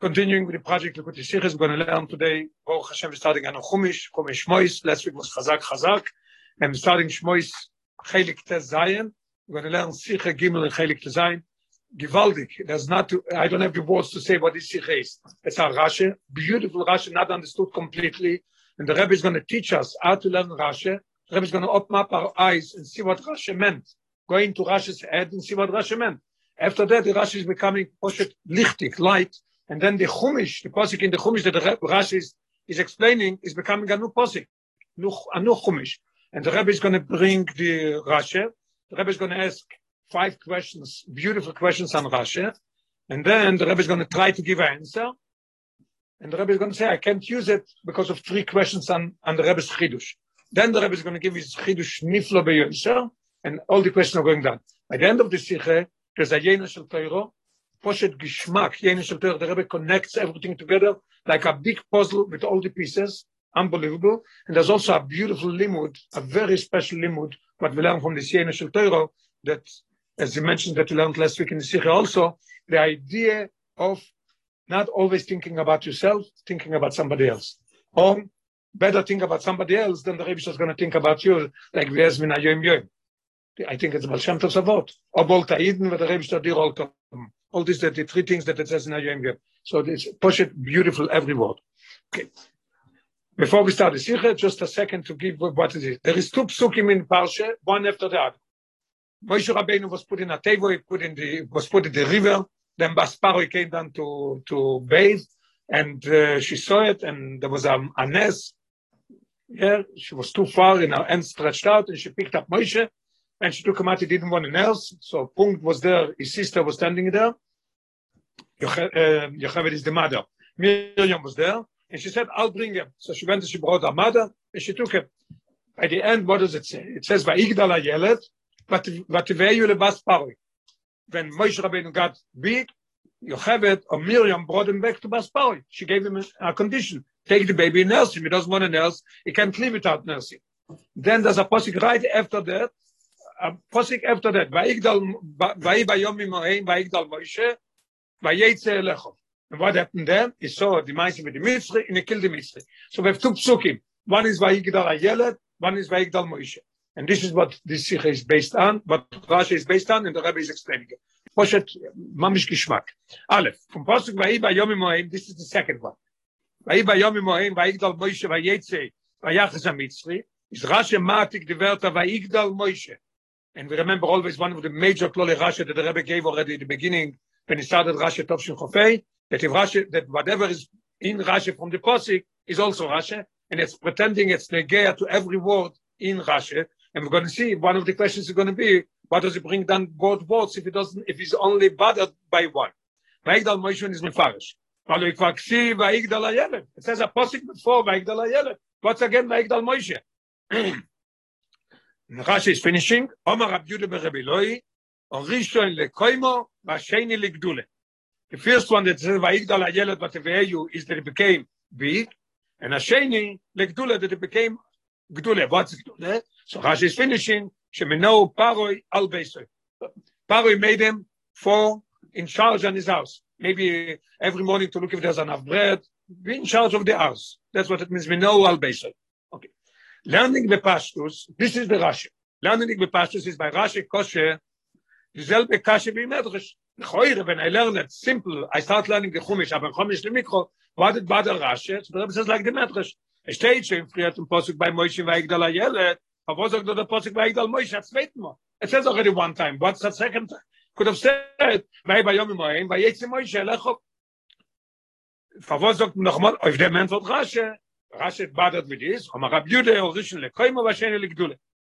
continuing with the project Likutei Sichos, we're going to learn today, Baruch Hashem, we're starting on Chumash, Chumash Shmois, last week was Chazak Chazak, and we're starting Shmois Chelik Tez Zayin, we're going to learn Sicha Gimel and Chelik Tez Zayin, Givaldik, there's not, to, I don't have the words to say what this Sicha is. It's a Rashi, beautiful Rashi, not understood completely, and the Rebbe is going to teach us how to learn Rashi, the Rebbe is going to open up our eyes and see what Rashi meant, go into Rashi's head and see what Rashi meant. After that, the Rashi is becoming poshet lichtig, light, and then the Chumash, the posik in the Chumash that the Rashi is, is explaining, is becoming a new posik, a new Chumash. And the Rebbe is going to bring the Rashi. The Rebbe is going to ask five questions, beautiful questions on Rashi, and then the Rebbe is going to try to give an answer. And the Rebbe is going to say, I can't use it because of three questions on, on the Rebbe's Chidush. Then the Rebbe is going to give his Chidush Niflo Beyoser, and all the questions are going down. By the end of the Sikhe, there's a Yena Shel Teiro, Poshet Gishmak, Shel Teiro, the Rebbe connects everything together like a big puzzle with all the pieces, unbelievable. And there's also a beautiful limud, a very special limud, what we learn from the Shel Teiro, that, as you mentioned, that we learned last week in the Sikhe also, the idea of not always thinking about yourself, thinking about somebody else. Or better think about somebody else than the Rebbe is going to think about you, like Vesmin Ayoim Yoim. I think it's Baal Shem Tov's avot. Or Bol Ta'idin, where the Rebbe Shtadir all. All these, the, the three things that it says in Yoim. So it's push it beautiful every word. Okay. Before we start the Sikha, just a second to give what is it. There is two psukim in Parsha, one after the other. Moshe Rabbeinu was put in a table, he put in the, was put in the river, then Basparo came down to, to bathe, and uh, she saw it, and there was a, a nest. Yeah, she was too far, and her hand stretched out, and she picked up Moshe, and she took him out, he didn't want an else, so Punkt was there, his sister was standing there, Yocheved is the mother, Miriam was there, and she said, I'll bring him. So she went and she brought her mother, and she took him. By the end, what does it say? It says, Va'igdal ha'yelet, v'tiveyu lebas paroi. When Moshe Rabbeinu got big, Yocheved or Miriam brought him back to Baspari. She gave him a, condition. Take the baby and nurse him. He doesn't want to nurse. He can't live without nursing. Then there's a posik right after that. A posik after that. Vayigdal, vayi bayom imoheim, vayigdal Moshe, vayetze elecho. And what happened then? He saw the Maisim with the Mitzri and he killed the Mitzri. So we have two psukim. One is vayigdal Ayelet, one is vayigdal Moshe. And this is what this Sikha is based on, what Rashi is based on, and the Rebbe is explaining it. Poshet mamish gishmak. Aleph, from Pasuk Vayi Bayom Moim, this is the second one. Vayi Bayom Moim, Vayigdal Moshe, Vayetze, Vayachas HaMitzri, is Rashi matik the Verta Vayigdal Moshe. And we remember always one of the major Klole Rashi that the Rebbe gave already at the beginning, he started Rashi Tov Shin Chofei, that if Rashi, that whatever is in Rashi from the Pasuk is also Rashi, and it's pretending it's negea to every word in Rashi, and we're going to see one of the questions is going to be, what does it bring down both words if it doesn't, if he's only bothered by one? Vayigdal Moshe is Mefarish. It says a posik before Vayigdal Ayelet. What's again Vayigdal Moshe? Rashi is finishing. Omar Rab Yudah The first one that says Vayigdal Ayelet Vateveyu is that it became big, and Hasheni legdule that it became gdule. What's gdule? So Rashi is finishing. Shemino Paroi al Beisoy. Paroi made him for in charge on his house. Maybe every morning to look if there's enough bread. Be in charge of the house. That's what it means. Mino al Beisoy. Okay. Learning the pashtus. This is the Rashi. Learning the pashtus is by Rashi Kosher. Dieselbe Kashe wie Medrash. Heute, when I learn it simple, I start learning the Chumash, aber Chumash the Mikro, Badal Rashi? So the Rebbe says like the Medrash. Es steht schon früher zum Posuk bei Moshe Weigdal Ayelet, aber was sagt der Posuk Weigdal Moshe at zweiten Mal? It says already one time. What's the second time? Could have said, bei bei Yom Moim, bei jetzt Moshe lecho. Favos sagt noch mal, auf dem Mensch wird Rashe. Rashe badet mit is, aber Rab Jude orischen le koimo va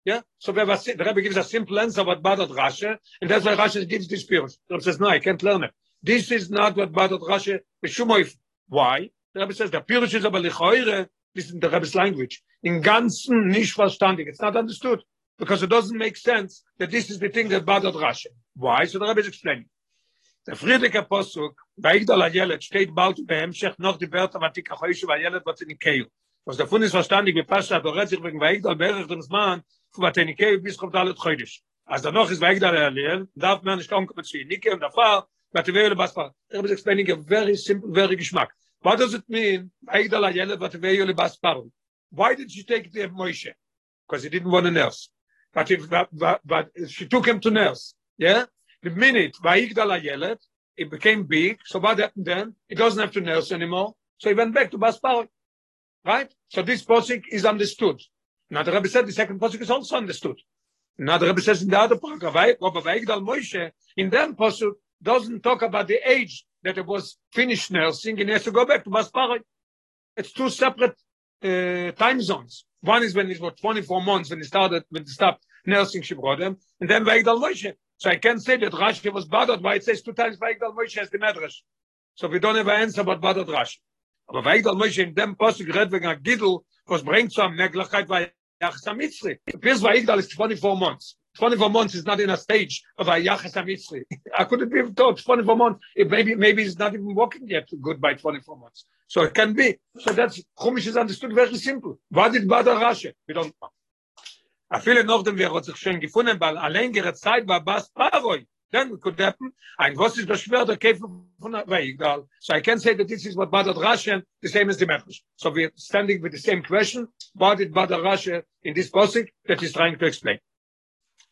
Yeah? So we have a, the Rebbe gives a simple answer about badat rasha, and that's why rasha gives this pirush. The Rebbe says, no, I can't learn it. This is not what Badat bothered Rashi. Why? The Rebbe says, the pirush is aber lichoire, this is the Rebbe's language, in ganzen nicht verstanden. It's not understood. Because it doesn't make sense that this is the thing that badat rasha. Why? So the Rebbe is explaining. Der Friedrich Apostel, Beigdal Ayelet, steht bald beim Schech noch die Wörter, was die Kachoische Ayelet, was in Keil. Was davon ist verständig, wie passt, hat er sich wegen Beigdal, Berich, dem Mann, wat en ik bis kommt alle khoidish As da noch is weg da lel darf man nicht kommen zu nike und da fahr wat wir was fahr er explaining a very simple very geschmack what does it mean weg da lel wat was why did she take the moishe because he didn't want a nurse. But if but, but, but she took him to nurse yeah? The minute vaigdala yelet it became big so what happened then? It doesn't have to nurse anymore. So he went back to baspar right? So this posik is understood. Now the Rebbe said the second posik is also understood. Now the Rebbe says in the other paragraph, Rabbi Vaigdal Moshe, in that posuk, doesn't talk about the age that it was finished nursing and has to go back to Baspar. It's two separate uh, time zones. One is when it was 24 months when he started, when he stopped nursing she brought Shibrodem, and then Vaigdal Moshe. So I can say that Rashi was bothered why it says two times Vaigdal Moshe as the Medrash. So we don't have an answer about bothered Rashi. Aber Vaigdal Moshe in dem Post gerät wegen Gidl, was bringt zu am Neglachkeit bei Yachas HaMitzri. Appears Vaigdal is 24 months. 24 months is not in a stage of a Yachas HaMitzri. I couldn't be told 24 months. It maybe, maybe he's not even walking yet good by 24 months. So it can be. So that's, Chumash is understood very simple. What did Bada Rashi? We don't know. אפילו noch dem wir sich schön gefunden weil a längere then it could happen. Ein was ist das schwer der käfer von weil egal. So i can say that this is what bad russian the same as the members so we are standing with the same question. What did bad rashi in this passage that is trying to explain?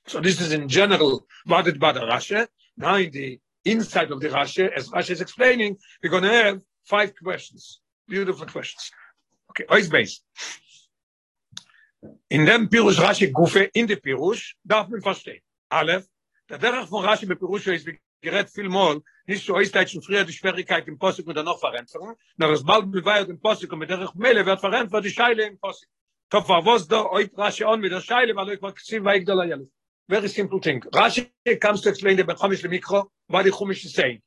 So this is in general what did bad rashi now in the inside of the rashi as russia is explaining we're going to have five questions beautiful questions. Okay always base in dem pirush rashi gufe in de pirush darf man verstehen. Alef der derach von rashi be pirush is gerät viel mol nicht so ist jetzt früher die schwierigkeit im posik und dann noch verrenzen nach es bald beweiht im posik mit derach mele wird verrenzt für die scheile im posik. Top war was da oi rashi on mit der scheile weil ich mag sehen weil ich da ja very simple thing. Rashi comes to explain the bekhamish le mikro what the khumish is saying?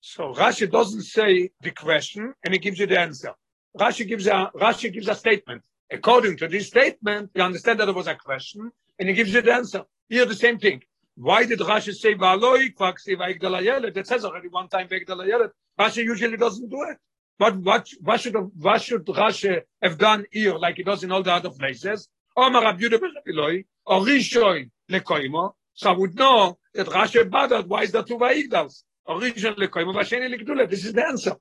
So rashi doesn't say the question and he gives you the answer. Rashi gives a rashi gives a statement. According to this statement, you understand that there was a question, and he gives you the answer. Here, the same thing. Why did Rashi say Valoi Kvaksi Vaigdalayelet? It says already one time Vaigdalayelet. Rashi usually doesn't do it. But what, what, should, what should Rashi have done here, like he does in all the other places? Omar Yehuda or Rishon Lekoimo. So I would know that Rashi bothered. Why is that two Vaigdals? Or Rishon Lekoimo, Vasheni Lekdule. This is the answer.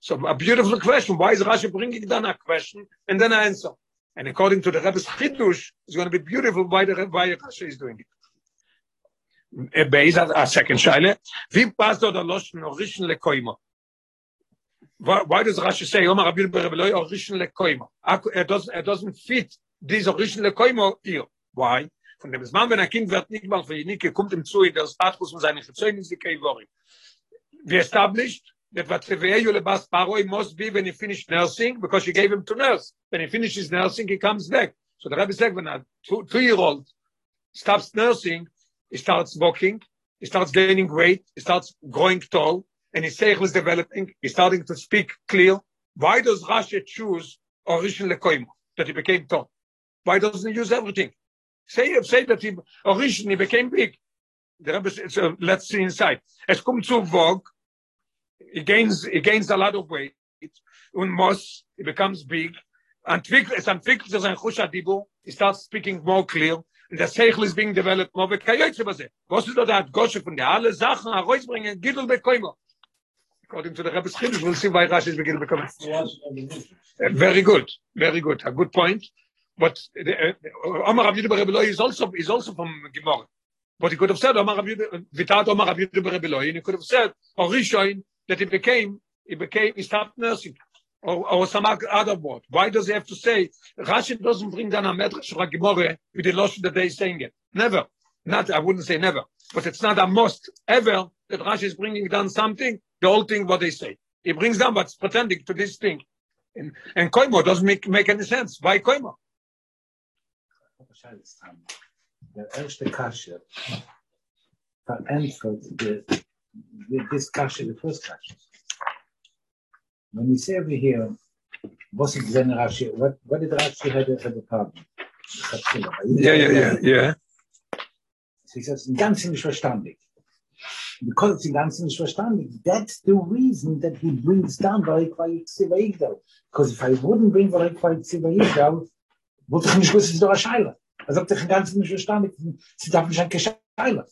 So a beautiful question. Why is Rashi bringing down a question and then an answer? And according to the Rebbe's Chidush, it's going to be beautiful why, the, why Rashi is doing it. Based on a second shaila, da loschen orischen lekoimo? Why does Rashi say Omar Rabbi Bereloi orischen lekoimo? It doesn't, it doesn't fit this orischen lekoimo here. Why? Von dem ein Kind mal für kommt zu in der Status von seinen Gezeugnissen, die. We established that what Teveye Lebas Paroi must be when he finished nursing, because she gave him to nurse. When he finishes nursing, he comes back. So the Rebbe said, when a two, two-year-old stops nursing, he starts walking, he starts gaining weight, he starts growing tall, and his seichel is developing, he's starting to speak clear. Why does Rashi choose Orishin Lekoimo, that he became tall? Why doesn't he use everything? Say, say that he, originally became big. The Rebbe said, so let's see inside. Es kommt zu Vogue, he gains he gains a lot of weight und mos he becomes big entwickelt es entwickelt sich sein khusha dibu he starts speaking more clear and the seichel is being developed more kayetz was was ist da hat gosche von der? Alle sachen herausbringen gittel bekommen according to the rabbis khidus we'll see why rashi is beginning to become very good very good a good point. But Omar Rabbi Yehuda is also is also from Gemara but he could have said Omar Rabbi Vitat Omar Rabbi Yehuda he could have said Orishain that he became, he became, he stopped nursing. Or, or some other word. Why does he have to say, Rashi doesn't bring down a medrash or a gemore with the lotion that they saying it. Never. Not, I wouldn't say never. But it's not a must ever that Rashi is bringing down something, the whole thing what they say. He brings down what's pretending to this thing. And, and Koimo doesn't make, make any sense. Why Koimo? Der erste Kasche the first kasha. When we say over here, was it then Rashi? What what did Rashi have, have a problem? Yeah, yeah, yeah, yeah. So he says, in ganzen nicht verstandig. Because it's in ganzen nicht verstandig, that's the reason that he brings down Varikvayik Sivaigdal. Because if I wouldn't bring Varikvayik Sivaigdal, wollte ich nicht wissen, es ist doch ein Scheile. Also ob ich in ganzen nicht verstandig, sie darf nicht ein Gescheile.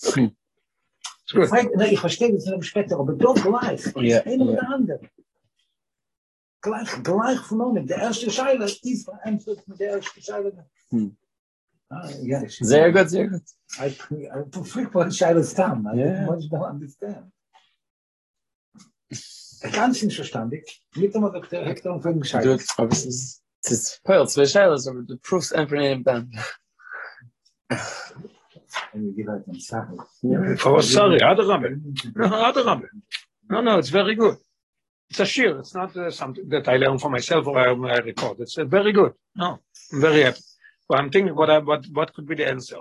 Gut. Frag- Nee, ich verstehe das noch später, aber doch gleich. Einer ja. der anderen. Gleich, gleich von Der erste Scheile ist verantwortlich mit der ersten Scheile. Hm. Ah, ja, ich- Sehr gut, sehr gut. I, I prefer what Scheile ist tam. I Yeah. much don't understand. Ganz nicht verstandig. Mit dem Dr. Hector von Du, Scheile. aber es ist, es ist Pearl, zwei Scheiles, aber du proofst einfach nicht im Band. And you give out some Sachen. Oh, sorry, Adarabbe. No, Adarabbe. No, no, it's very good. It's a sheer. It's not uh, something that I learn for myself or I, I record. It's uh, very good. No, I'm very happy. But I'm thinking what I, what what could be the answer.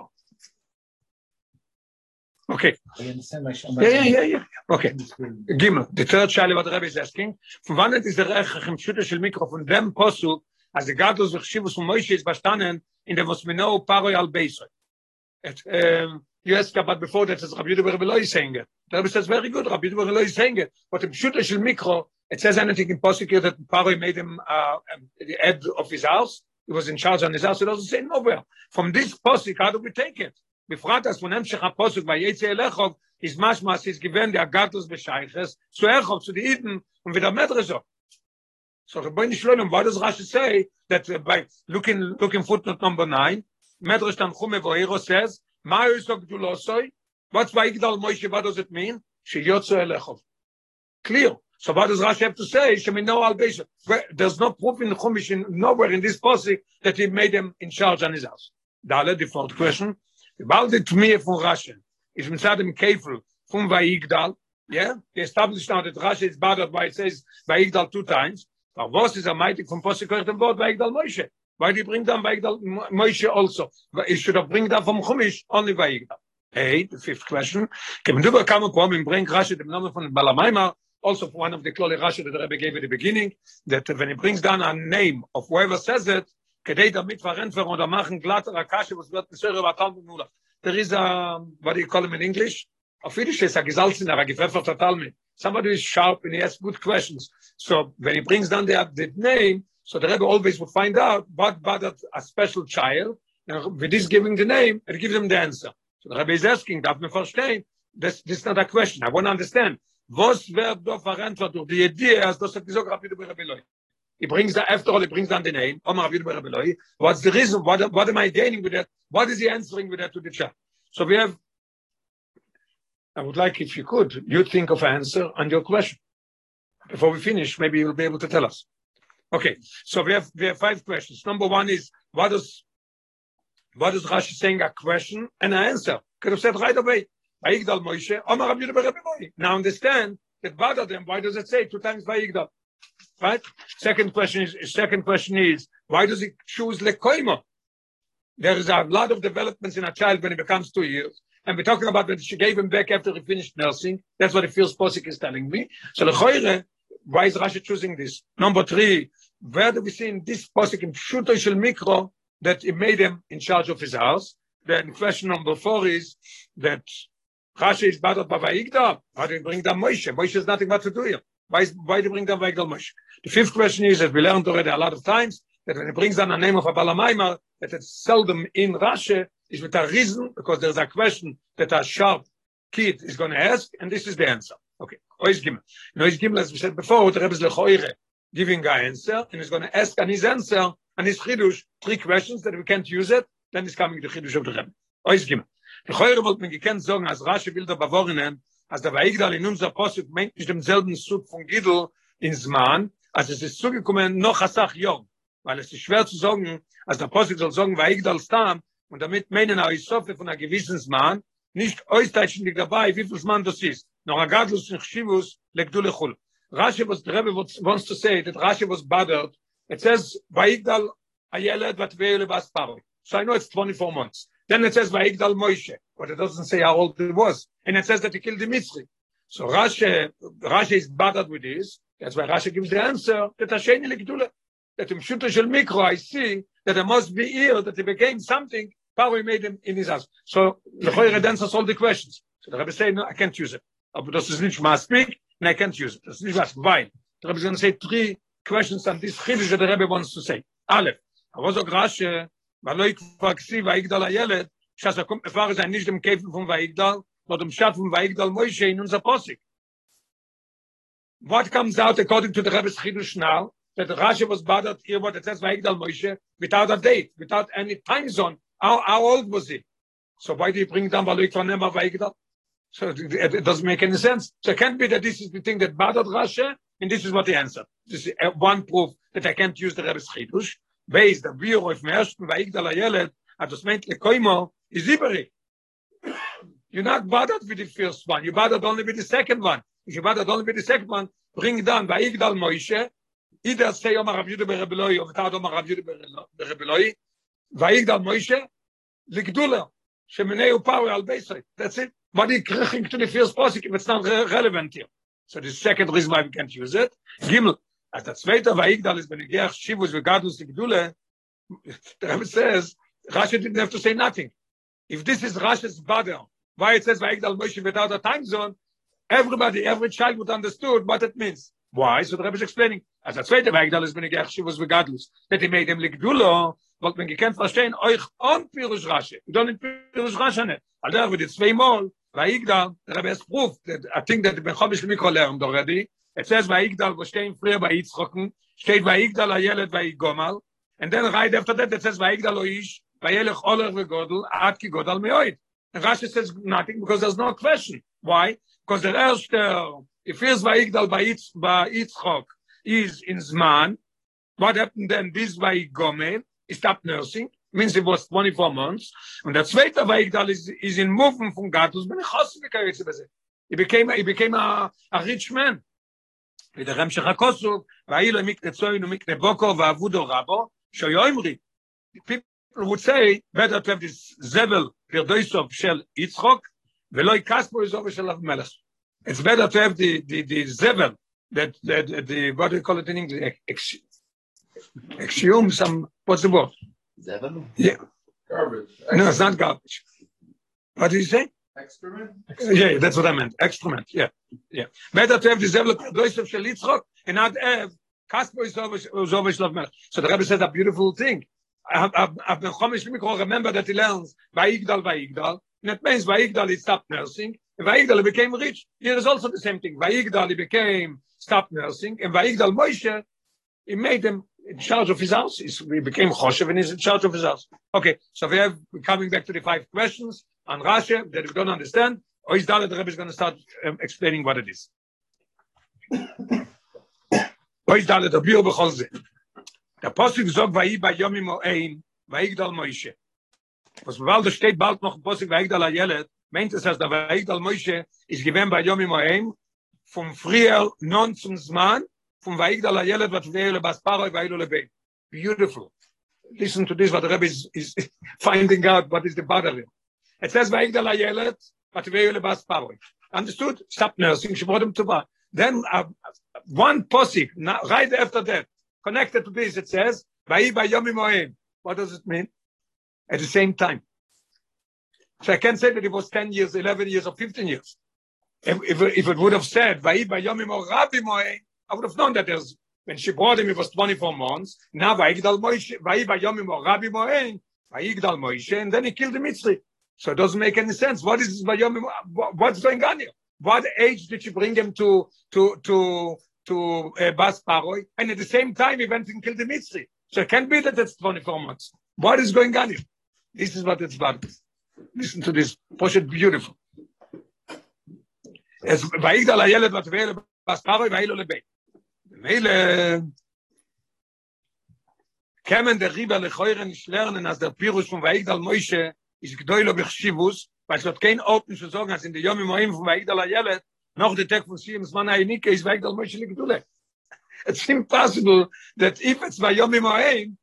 Okay. I understand my Yeah, yeah, yeah, yeah. Okay. Gimel. The third child what the Rebbe is asking. Von wann ist der Rechach im Schütte של Mikro von dem Posuk, als der Gadlus וחשיבוס von Moshe ist bestanden in dem was wir know Paroi al Beisoi. It, um, you ask about before that it's Rabbi Yudah Rebbe Loi saying it. The Rebbe says very good, Rabbi Yudah Rebbe Loi saying it. But im Schütte של Mikro, it says anything in here that Paroi made him uh, um, the head of his house. He was in charge on his house. It doesn't say nowhere. From this Posuk, how do we take it? בפרט אז von המשך הפוסק ויצא אל is משמעס is given der Gartus bescheiches zu Erchov, zu die Iden und wieder Medreso. So Rabbeinu Shalom, why does Rashi say that uh, by looking looking footnote number 9, Medrash Tanchume Vohero says, מה יוסוק גדולוסוי? What's Vayigdal Moshe, what does it mean? שיוצא אל רחוב. Clear. So what does Rashi have to say? Shemino al Beisha. There's no proof in the Chumash, nowhere in this posik that he made him in charge on his house. Dale, the fourth question. About the me from Rashi. Is mitzad im Kefel from Vayigdal. Yeah? He established now that Rashi is bothered by it says Vayigdal two times. But what is a mighty from posik korrect and word Vayigdal Moshe? Why do you bring down Vayigdal Mo- Moshe also? He should have bring down from Chumash only Vayigdal. Hey, the fifth question. Kim du bekam po im bring Rashi the name von Balamaima also for one of the Kloli Rashi that the Rebbe gave at the beginning, that when he brings down a name of whoever says it, כדי damit verrenfen oder machen glatter Akashe, was wird besser über Talmud Nula. There is a, what do you call him in English? Auf Yiddish is a gesalzener, a gepfefferter Talmud. Somebody who is sharp and he asks good questions. So when he brings down the, the name, so the Rebbe always would find out what bothered a special child, and with this giving the name, it gives him the answer. So the Rebbe is asking, darf man verstehen? This, this is not a question. I want to understand. Was wird da verantwortet durch die Idee, als das gesagt, Rabbi Rebbe Loi. He brings the, after all, he brings down the name, Omar Rabbi Yudah Rebbe Loi. What's the reason? What, what am I gaining with that? What is he answering with that to the chat So we have, I would like if you could, you think of an answer on your question. Before we finish, maybe you'll be able to tell us. Okay, so we have, we have five questions. Number one is, what does, what is Rashi saying a question and an answer? Could have said right away, Vayigdal Moshe, Omar Rabbi Yudah Rebbe Loi. Now understand that bothered them. Why does it say two times Vayigdal? Right? Second question is, second question is, why does he choose Lekoimo? There is a lot of developments in a child when he becomes two years. And we're talking about when she gave him back after he finished nursing. That's what the first Posik is telling me. So Lechoire, why is Rashi choosing this? Number three, where do we see in this Posik in Pshuto Shel Mikro that he made him in charge of his house? Then question number four is that Rashi is bothered by Vayigdal. Why do you bring down Moshe? Moshe has nothing but to do here. Why, is, why do you bring down Vayigdal Moshe? The fifth question is, as we learned already a lot of times, that when he brings down the name of a Balamaimar, that it's seldom in Rashi, is with a reason, because there's a question that a sharp kid is going to ask, and this is the answer. Okay, Ois Gimel. In Ois Gimel, as we said before, the Rebbe is lechoire, giving an answer, and he's going to ask on his answer, on his chidush, three questions that we can't use it, then is coming the chidush of the Rebbe. Ois Gimel. Lechoire wollte man gekannt sagen, als Rashi will der Bavorinen, als der Vaigdal in unser Posuk meint nicht demselben Zug von Gidl in Zman, als es ist zugekommen noch a Sach Jom, weil es ist schwer zu sagen, als der Posuk soll sagen, Vaigdal Stam, und damit meinen er ist Sofe von einer gewissen Zman, nicht äußerständig dabei, wie viel Zman das ist, noch a Gadlus und Chivus, legdule Chul. Rashi was, the Rebbe wants to say that Rashi was bothered, it says, Vaigdal Ayeled Vatvele Bas Paroi. So I know it's 24 months. Then it says Vaigdal Moshe, but it doesn't say how old it was. And it says that he killed the Mitzri. So Rashi, Rashi is bothered with this. That's why Rashi gives the answer that Hasheni Lekdule. That in Shuta Shel Mikro, I see that there must be here that he became something, Paro made him in his house. So the Choyre answers all the questions. So the Rebbe say, no, I can't use it. Aber das ist nicht maßbig, and I can't use it. This is was. Why? The Rebbe is going to say three questions on this chiddush that the Rebbe wants to say. Aleph, aber so Rashi, weil lo ikfa ksi vaigdal הילד, שאס הקום מפאר זה nicht dem Käfen von Vaigdal, but um Schat von Weigdal Moshe in unser Posik. What comes out according to the Rebbe's Chidush now, that Rashi was bothered here what it says Weigdal Moshe without a date, without any time zone. How, how old was he? So why do you bring down Baluk from Nema Weigdal? So it, it doesn't make any sense. So it can't be that this is the thing that bothered Rashi, and this is what he answered. This is uh, one proof that I can't use the Rebbe's Chidush. Based the view of Mershten Weigdal Ayelet, at das meint le koimo is iberi. You're not bothered with the first one you bothered only with the second one. If you bothered only with the second one bring down by igdal moishe either say omar rav yude berebeloi or tad omar rav yude berebeloi by igdal moishe ligdula shemene u power al that's it. But he kreching to the first posik if it's not relevant here. So the second reason why we can't use it gimel at the zweite by igdal is benegach shivus vegadus ligdula the Rebbe says Rashi didn't have to say nothing. If this is Rashi's bother, why it says Vayigdal Moshe without a time zone, everybody, every child would understood what it means. Why? So the Rebbe is explaining. As a zweite Vayigdal is benegech, she was regardless. That he made him wollt man gekannt verstehen, euch on Pirush Rashi. You don't need Pirush Rashi net. Al der, with the zweimal, Vayigdal, the Rebbe has proof that I think that the Ben Chomish Mikro learned already. It says Vayigdal, wo stehen früher bei Yitzchoken, steht Vayigdal Ayelet Vayigomal, and then right after that it says Vayigdal Oish, Vayelech Oler Vegodel, Ad Ki Godal Meoid. And Rashi says nothing because there's no question. Why? Because the first, uh, if here's Vayigdal Yitzchok is in Zman, what happened then? This Vayigomel, he stopped nursing, means it was 24 months. And the zweite Vayigdal is, is in movement from Gatus, ben he became, he became a, a rich man. ודרך המשך הכוסו, והאילו מקנה צוין ומקנה בוקו ועבודו רבו, שיומרי, people would say, better to have this zevel pirdoisov shel Yitzchok, ולא יקספו איזו של המלך. It's better to have the, the, the zevel, that, that, the, what do you call it in English? Ex, exhume some, what's the word? Zevel? Yeah. Garbage. No, it's not garbage. What did you say? Excrement? Yeah, that's what I meant. Excrement. Yeah, yeah. Better to have the zevel pirdoisov shel Yitzchok and not have kaspo izovish uh, love melech. So the Rebbe said a beautiful thing. I've been chomish mikro remember that he learns vayigdal vayigdal. And it means vayigdal he stopped nursing. And vayigdal he became rich. Here is also the same thing. Vayigdal he became stopped nursing. And vayigdal Moshe he made him in charge of his house. He became choshev and he's in charge of his house. Okay, so we have coming back to the five questions on Rashi that we don't understand. Or is that the Rebbe is going to start um, explaining what it is. Or is that the Biur b'chol zeh. Der Posig sagt, vai bei Yom im Ein, vai Igdal Moshe. Was bald steht bald noch Posig vai Igdal Ayelet, meint es, dass der vai Igdal Moshe ist gewesen bei Yom im Ein, vom früher non zum Zman, vom vai Igdal Ayelet, wat weile bas Paroi vai Ilo Lebe. Beautiful. Listen to this, what the Rebbe is, is finding out what is the bother. It says vai Igdal Ayelet, wat weile bas Paroi. Understood? Stop nursing, she brought him to bar. Then uh, one Posig, right after that, connected to this, it says, Vayi Bayomi Moim. What does it mean? At the same time. So I can't say that it was 10 years, 11 years, or 15 years. If, if, if it would have said, Vayi Bayomi Rabbi I would have known that there's, when she brought him, it was 24 months. Now, Vayigdal Vayi Bayomi Mo Rabbi Moim, Vayigdal Moshe, and then he killed the Mitzri. So it doesn't make any sense. What is Vayomi, what's going on here? What age did she bring him to, to, to, to uh, Bas Paroi, and at the same time he went and killed the Mitzri. So it can't be that it's 24 months. What is going on here? This is what it's about. Listen to this. Poshet beautiful. Es vaigdal ayelet vat vele Bas Paroi vailo lebe. Mele kemen der Riber lechoire nicht lernen, als der Pirus von Vaigdal Moshe ist gdoilo bechshivus, weil es hat kein Orten zu sagen, als in der Yom Moim von Vaigdal ayelet, noch der Tag von Siems man einike ist weg dal mochli gedule it's impossible that if it's by yom moaim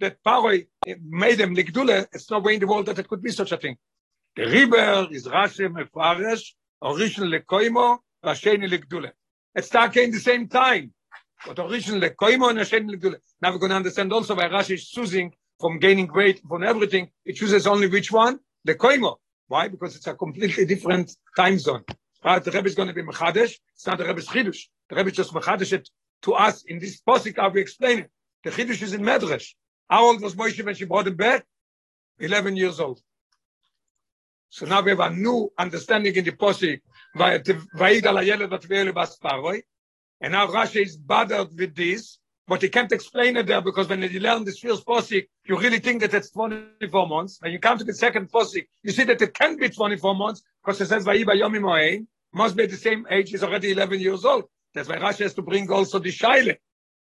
that paroi made them ligdule it's no way in the world that it could be such a thing. The river is rashe mefarish original lekoimo rashe ligdule it's stuck in the same time. But original lekoimo and rashe ligdule now we're going understand also why rashe is choosing from gaining weight from everything it chooses only which one the koimo why because it's a completely different time zone Uh, the Rebbe is going to be Mechadesh. It's not the Rebbe's Chidush. The Rebbe just Mechadesh it to us in this posik. How we explain it. The Chidush is in Medrash. How old was Moshe when she brought him back? 11 years old. So now we have a new understanding in the Posik, and now Rashi is bothered with this, but he can't explain it there because when you learn this first Posik, you really think that it's 24 months. When you come to the second Posik, you see that it can be 24 months because it says Vaiba Yomi Moein, must be the same age, he's already 11 years old. That's why Rashi has to bring also the Shaile.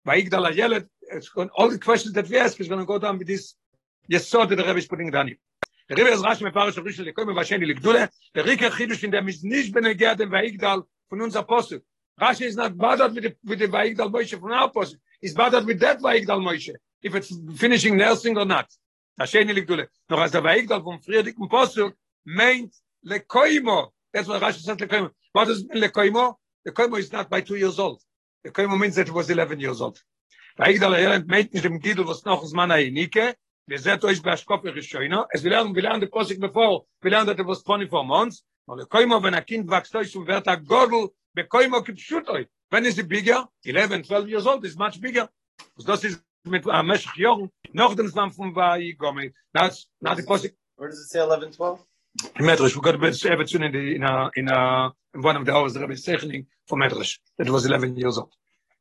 Vaigdal Ayeled, it's all the questions that we ask is going to go down with this Yesod that the Rebbe is putting down here. Der Rebbe ist Rashi Rishon Lekoim Vasheni Ligdule, der Rike Chidush in ist nicht benegea dem Vaigdal von unser Apostel. Rashi is not bothered with the, with the Vaigdal Moshe from our apostle. He's bothered with that Vaigdal Moshe, if it's finishing nursing or not. Vasheni Ligdule. Noch als der Vaigdal vom friedigen Postel meint Lekoimo. That's what Rashi says Lekoimo. What does it mean Lekoimo? Lekoimo is not by two years old. Lekoimo means that he was 11 years old. Vaigdal Ayelent meint nicht dem Gidl, was noch aus Mana Einike, wir seht euch bei Schkoppe Rishoino, es will lernen, wir lernen die Posik bevor, wir lernen, that it was 24 months, no Lekoimo, wenn ein Kind wächst euch und wird ein Godel, Bekoimo kipshut euch. When is it bigger? 11, 12 years old, is much bigger. So das ist mit äh, a Meshach Jorn, noch dem Zman von Vai Gomi. That's not the Posik, Where does it say 11, 12? Medrash, we got a bit of in the in a in a in one of the hours the Rebbe is saying for Medrash that he was 11 years old.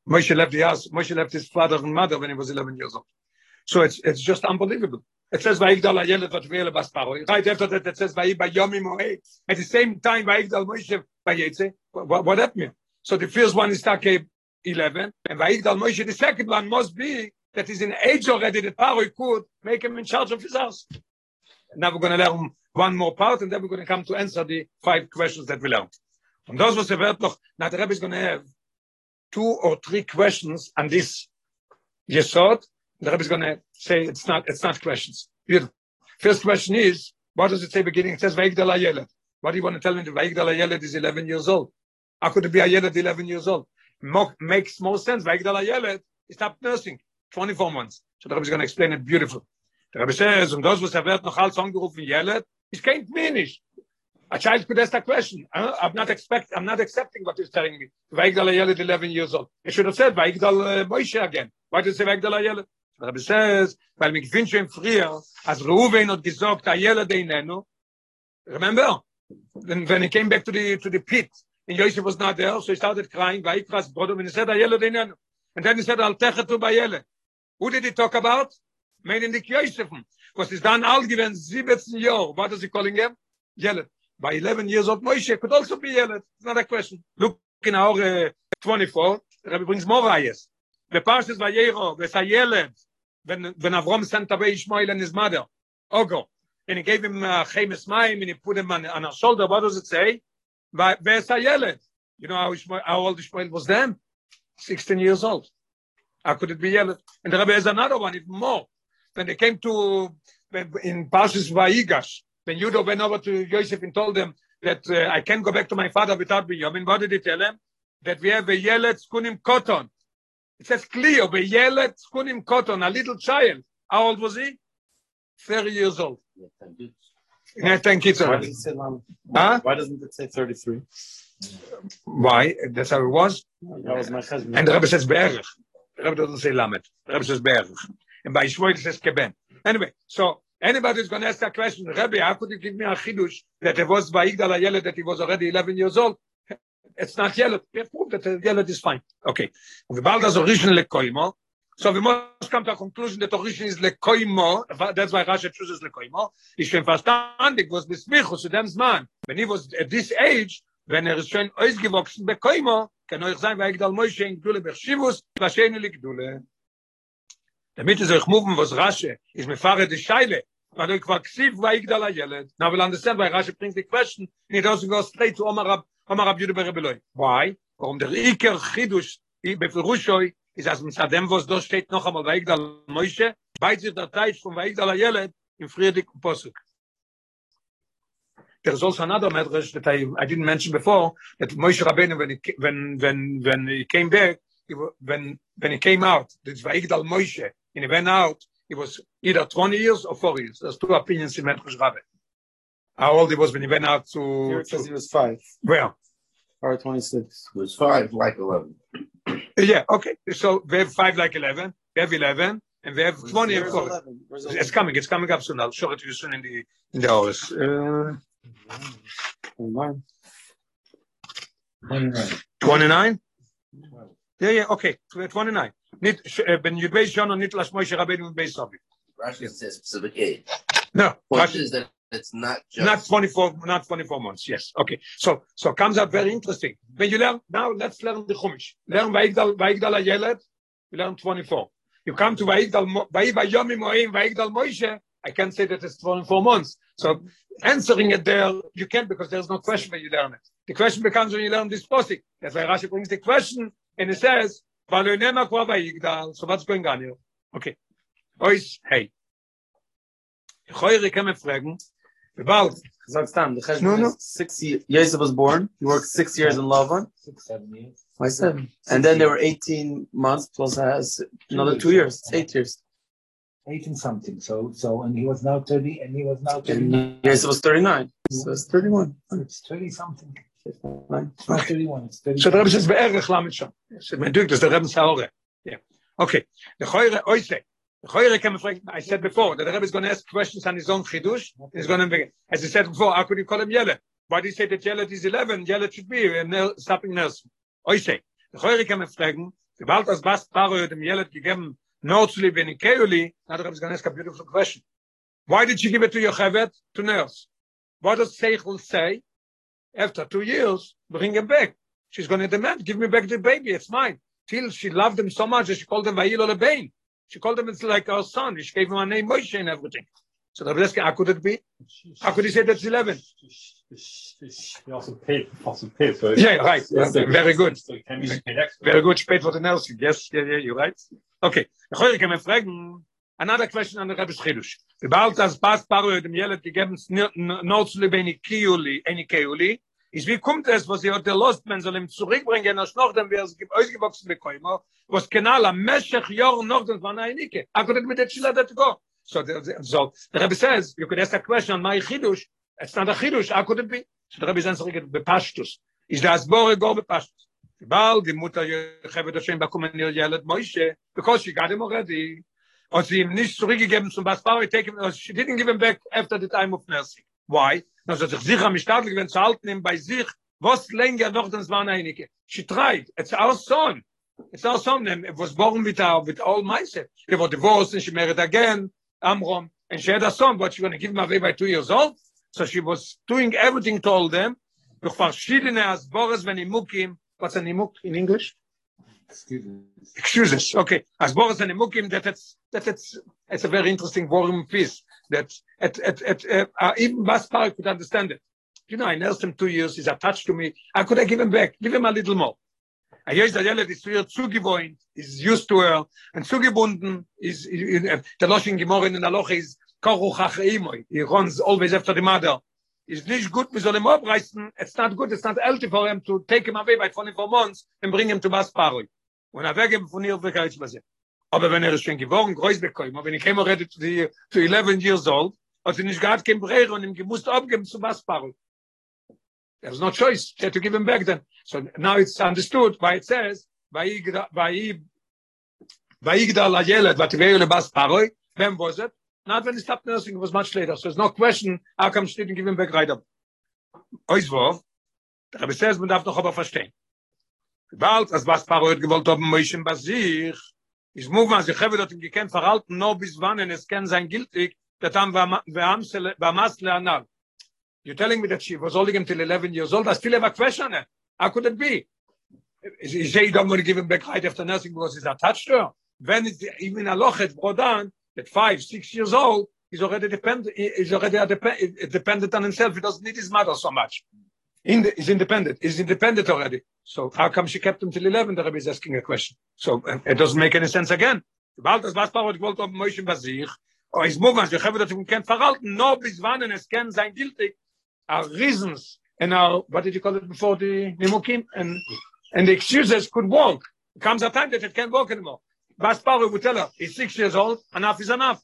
Moshe left the house. Moshe left his father and mother when he was 11 years old. So it's it's just unbelievable. It says Vayigdal Ayelet Vatvele Basparo. Right after that, it says Vayiba Yomi Moed. At the same time, Vayigdal Moshe Vayetze. What, what that mean? So the first one is Take 11, and Vayigdal Moshe, the second one must be that he's in age already that Paro could make him in charge of his house. Now we're going to learn one more part, and then we're going to come to answer the five questions that we learned. And those was about noch, now the Rebbe is going to have two or three questions on this Yesod. The Rebbe is going to say it's not, it's not questions. Beautiful. First question is, what does it say beginning? It says Vaigdal Ayelet. What do you want to tell me? The Vaigdal Ayelet is 11 years old. How could it be Ayelet 11 years old? Mo- makes more sense. Vaigdal Ayelet, he stopped nursing 24 months. So the Rebbe is going to explain it beautiful. Der Rebbe says, und das, was er wird noch als Yelet, ich kennt mir nicht. A child could ask that question. Uh, I'm not expect, I'm not accepting what he's telling me. Vaigdal Yelet, 11 years old. He should have said Vaigdal uh, Moshe again. Why did he say Vaigdal Yelet? Der Rebbe says, weil mir gewinnt schon früher, als Reuven hat gesagt, Ayelet einenu. Remember? When, when he came back to the, to the pit, and Yosef was not there, so he started crying, Vaikras brother, and he said, Ayelet einenu. And then he said, Al techetu Bayelet. Who did he talk about? meaning the Yosefim. Because he's done all given 17 years. What is he calling him? Yelet. By 11 years old, Moshe could also be Yelet. It's not a question. Look in our uh, 24, the Rebbe brings more ayahs. The Parshas Vayero, Vesayeled, when, when Avram sent away Ishmael and his mother, Ogo, and he gave him uh, Chemes Mayim, and he put him on, on her shoulder. What does it say? Vesayeled. You know how, how old Ishmael was then? 16 years old. How could it be Yelet? And the Rebbe has another one, even more. when they came to in Parshas Vayigash, when Judah went over to Joseph and told them that uh, I can't go back to my father without Binyamin, I mean, what did he tell him? That we have a Yelet Skunim Koton. It says clear, a Yelet Skunim Koton, a little child. How old was he? 30 years old. Yeah, thank you, Why, sir. does it say, um, Huh? why doesn't it say 33? Why? That's how it was. That was my husband. And the Rebbe says Be'erich. The Rebbe doesn't say Lamed. The Rebbe says Be'erich. And by Shmuel it says Keben. Anyway, so anybody who's going to ask that question, Rebbe, how could you give me a chidush that it was Vayigdal Ayeled that he was already 11 years old? It's not Yeled. We have proved that the Yeled is fine. Okay. And the Baldas origin lekoimo. So we must come to a conclusion that origin is lekoimo. That's why Rashi chooses lekoimo. Ich bin verstandig, was besmichus zu dem Zman. When he was at this age, wenn er ist schon ausgewachsen bekoimo, kann euch sein, Vayigdal Moshe in Gdule Bechshivus, Vasheni Likdule. damit es euch moven was rasche is me fahre de scheile weil ich war ksiv vaigdal ayeled now we'll understand why rasche brings the question and it doesn't go straight to omar rab omar rab berebeloy why warum der iker chidush i is as mit dem was do steht noch einmal vaigdal moische weit sich der zeit von vaigdal ayeled in posuk. There's also another medrash that I, I didn't mention before that Moshe Rabbeinu when he, when when when he came back he, when when he came out this Vaigdal Moshe and he went out he was either 20 years or 4 years. There's two opinions in Medrash Rabbe how old he was when he went out Here to, it to he was five, where 26. It was five, like eleven. yeah okay so we have 5 like 11 we have 11 and we have 20 and Where's 4 11? It's coming it's coming up soon I'll show it to you soon in the in the hours uh, Nine. 29. 29? Yeah, yeah, okay. 29. Nit, uh, ben Yudbei Shana, nit Lash Moshe Rabbeinu Beis Savi. Rashi says specific age. No, Rashi- is that it's not just not 24, not 24 months. Yes. Okay. So, so comes out very interesting. When you learn, now let's learn the Chumash. Learn Vaikdal, Vaikdal Ayelet, you learn 24. You come to Vai Vayomi Moim, Vaikdal Moshe, I can't say that it's 24 months. So answering it there, you can't because there's no question when you learn it. The question becomes when you learn this posting. That's why Rashi brings the question and it says, "Valonema kwa Vaikdal." So what's going on here? Okay. Ois, hey. Ich höre, kann man fragen, about. No, no. Six years. Yosef was born. He worked six years in Lavan. Six, seven years. Why seven? And then there were 18 months plus has another two years. Eight years. Eight and something. So, so, and he was now 30, and he was now 39. Yes, it was 39. So it's 31. It's 30 something. It's not 31, it's 30. So the Rebbe says, Yeah. Okay. The Choyre Oisek. I said before, that the Rebbe is going to ask questions on his own chidush. He's going to begin. As I said before, how could you call him Yelet? Why do you say that Yelet is 11? Yelet should be ner- stopping nurse. Oise. The Choyre can reflect, sobald das Bas Paro dem Yelet gegeben, nur zu lieben in Keuli, now the Rebbe is going to ask a beautiful question. Why did she give it to Yocheved? To nurse. What does Seichel say? After two years, bring him back. She's going to demand, give me back the baby, it's mine. Till she loved him so much that she called him Vayil Olebein. She called him, it's like our son. She gave him a name Moshe and everything. So the Rebbe how could it be? How could he say that's 11? He also paid, also paid for it. Yeah, right. Very good. So he can paid. Very good, spät for the nursing. Yes, yeah, yeah, you're right. Okay. Heute kann man fragen, another question on the Rebbe's Chidush. Sobald das Bas Paro dem Jelet gegeben, nur zu leben in Kiuli, in Kiuli, ist wie kommt es, was ihr der Lost, man soll ihm zurückbringen, als noch dem, wer es gibt, ausgewachsen bekommen, was kenal am Meshech Yor noch dem von Einike. I couldn't mit der Chila that go. So, the, so the Rebbe says, you could ask a question on my Chidush, it's not a Chidush, how could be? So the Rebbe is answering it bepashtus. Is the Asbore go bepashtus. Bald die Mutter Yocheved Hashem bekommen ihr Jelet Moshe, because she got him already. Und sie ihm nicht zurückgegeben zum Basbau, take him, she didn't give him back after the time of nursing. Why? Na, so sich sicher am Stadl gewinnt zu halten ihm bei sich, was länger noch das waren einige. She tried. It's our son. It's our son. It was born with our, with all myself. They were divorced and she married again, Amram, and she had a son, but she going to give him away by two years old. So she was doing everything to all them. Durch verschiedene Asbores, wenn Imukim, what's an Imuk in English? Excuses. Okay, as Boris and Mukim, that it's that it's it's a very interesting warm piece. That at at at uh, uh, even Baspar could understand it. You know, I nursed him two years. He's attached to me. I could have given back, give him a little more. I that Yelet is früher zugewohnt, is used to her, and zugebunden is the Loshing Gemorren in the Loch is Koruch Acheimoy. He runs always after the mother. Is nicht gut, wir sollen ihm abreißen. It's not good, it's not healthy for him to take him away by 24 months and bring him to Basparoi. Und er weggeben von ihr, ist was er. Aber wenn er schon geworden, groß bekommen, wenn ich came already to, the, to 11 years old, sie nicht gehabt, kein Brehre und ihm gemusst abgeben zu Basparoi. There's no choice. She had to give him back then. So now it's understood why it says, Vayigda- Vayi- Vayigdal Ayelet, Vativeu lebas Paroi. When was it? Not when he stopped nursing, it was much later. So there's no question, how come she didn't give him back right up? Oizvov, der Rebbe says, man darf noch aber verstehen. Bald, als was Paroi hat gewollt, ob Moishen bei sich, ist Mugman, sich habe dort ihm gekannt, verhalten, nur bis wann, es kann sein giltig, that am Vamasle Anal. You're telling me that she was holding him till 11 years old. I still have a question. How could it be? Is you say you don't want to give him back right after nursing because he's attached to her? When it's even a lochet on at five, six years old, he's already dependent. He's already a dep- dependent on himself. He doesn't need his mother so much. In the, he's independent. He's independent already. So how come she kept him till 11? The Rebbe is asking a question. So uh, it doesn't make any sense again. Bald das was Parot gewollt ob Moshe bei sich. Oh, is movement, wir haben das im Kern verhalten, no bis wann es kann sein gültig. Our reasons and our, what did you call it before the Nimukim? And, and the excuses could work. Comes a time that it can't work anymore. Bas Parot would tell her, he's six years old, enough is enough.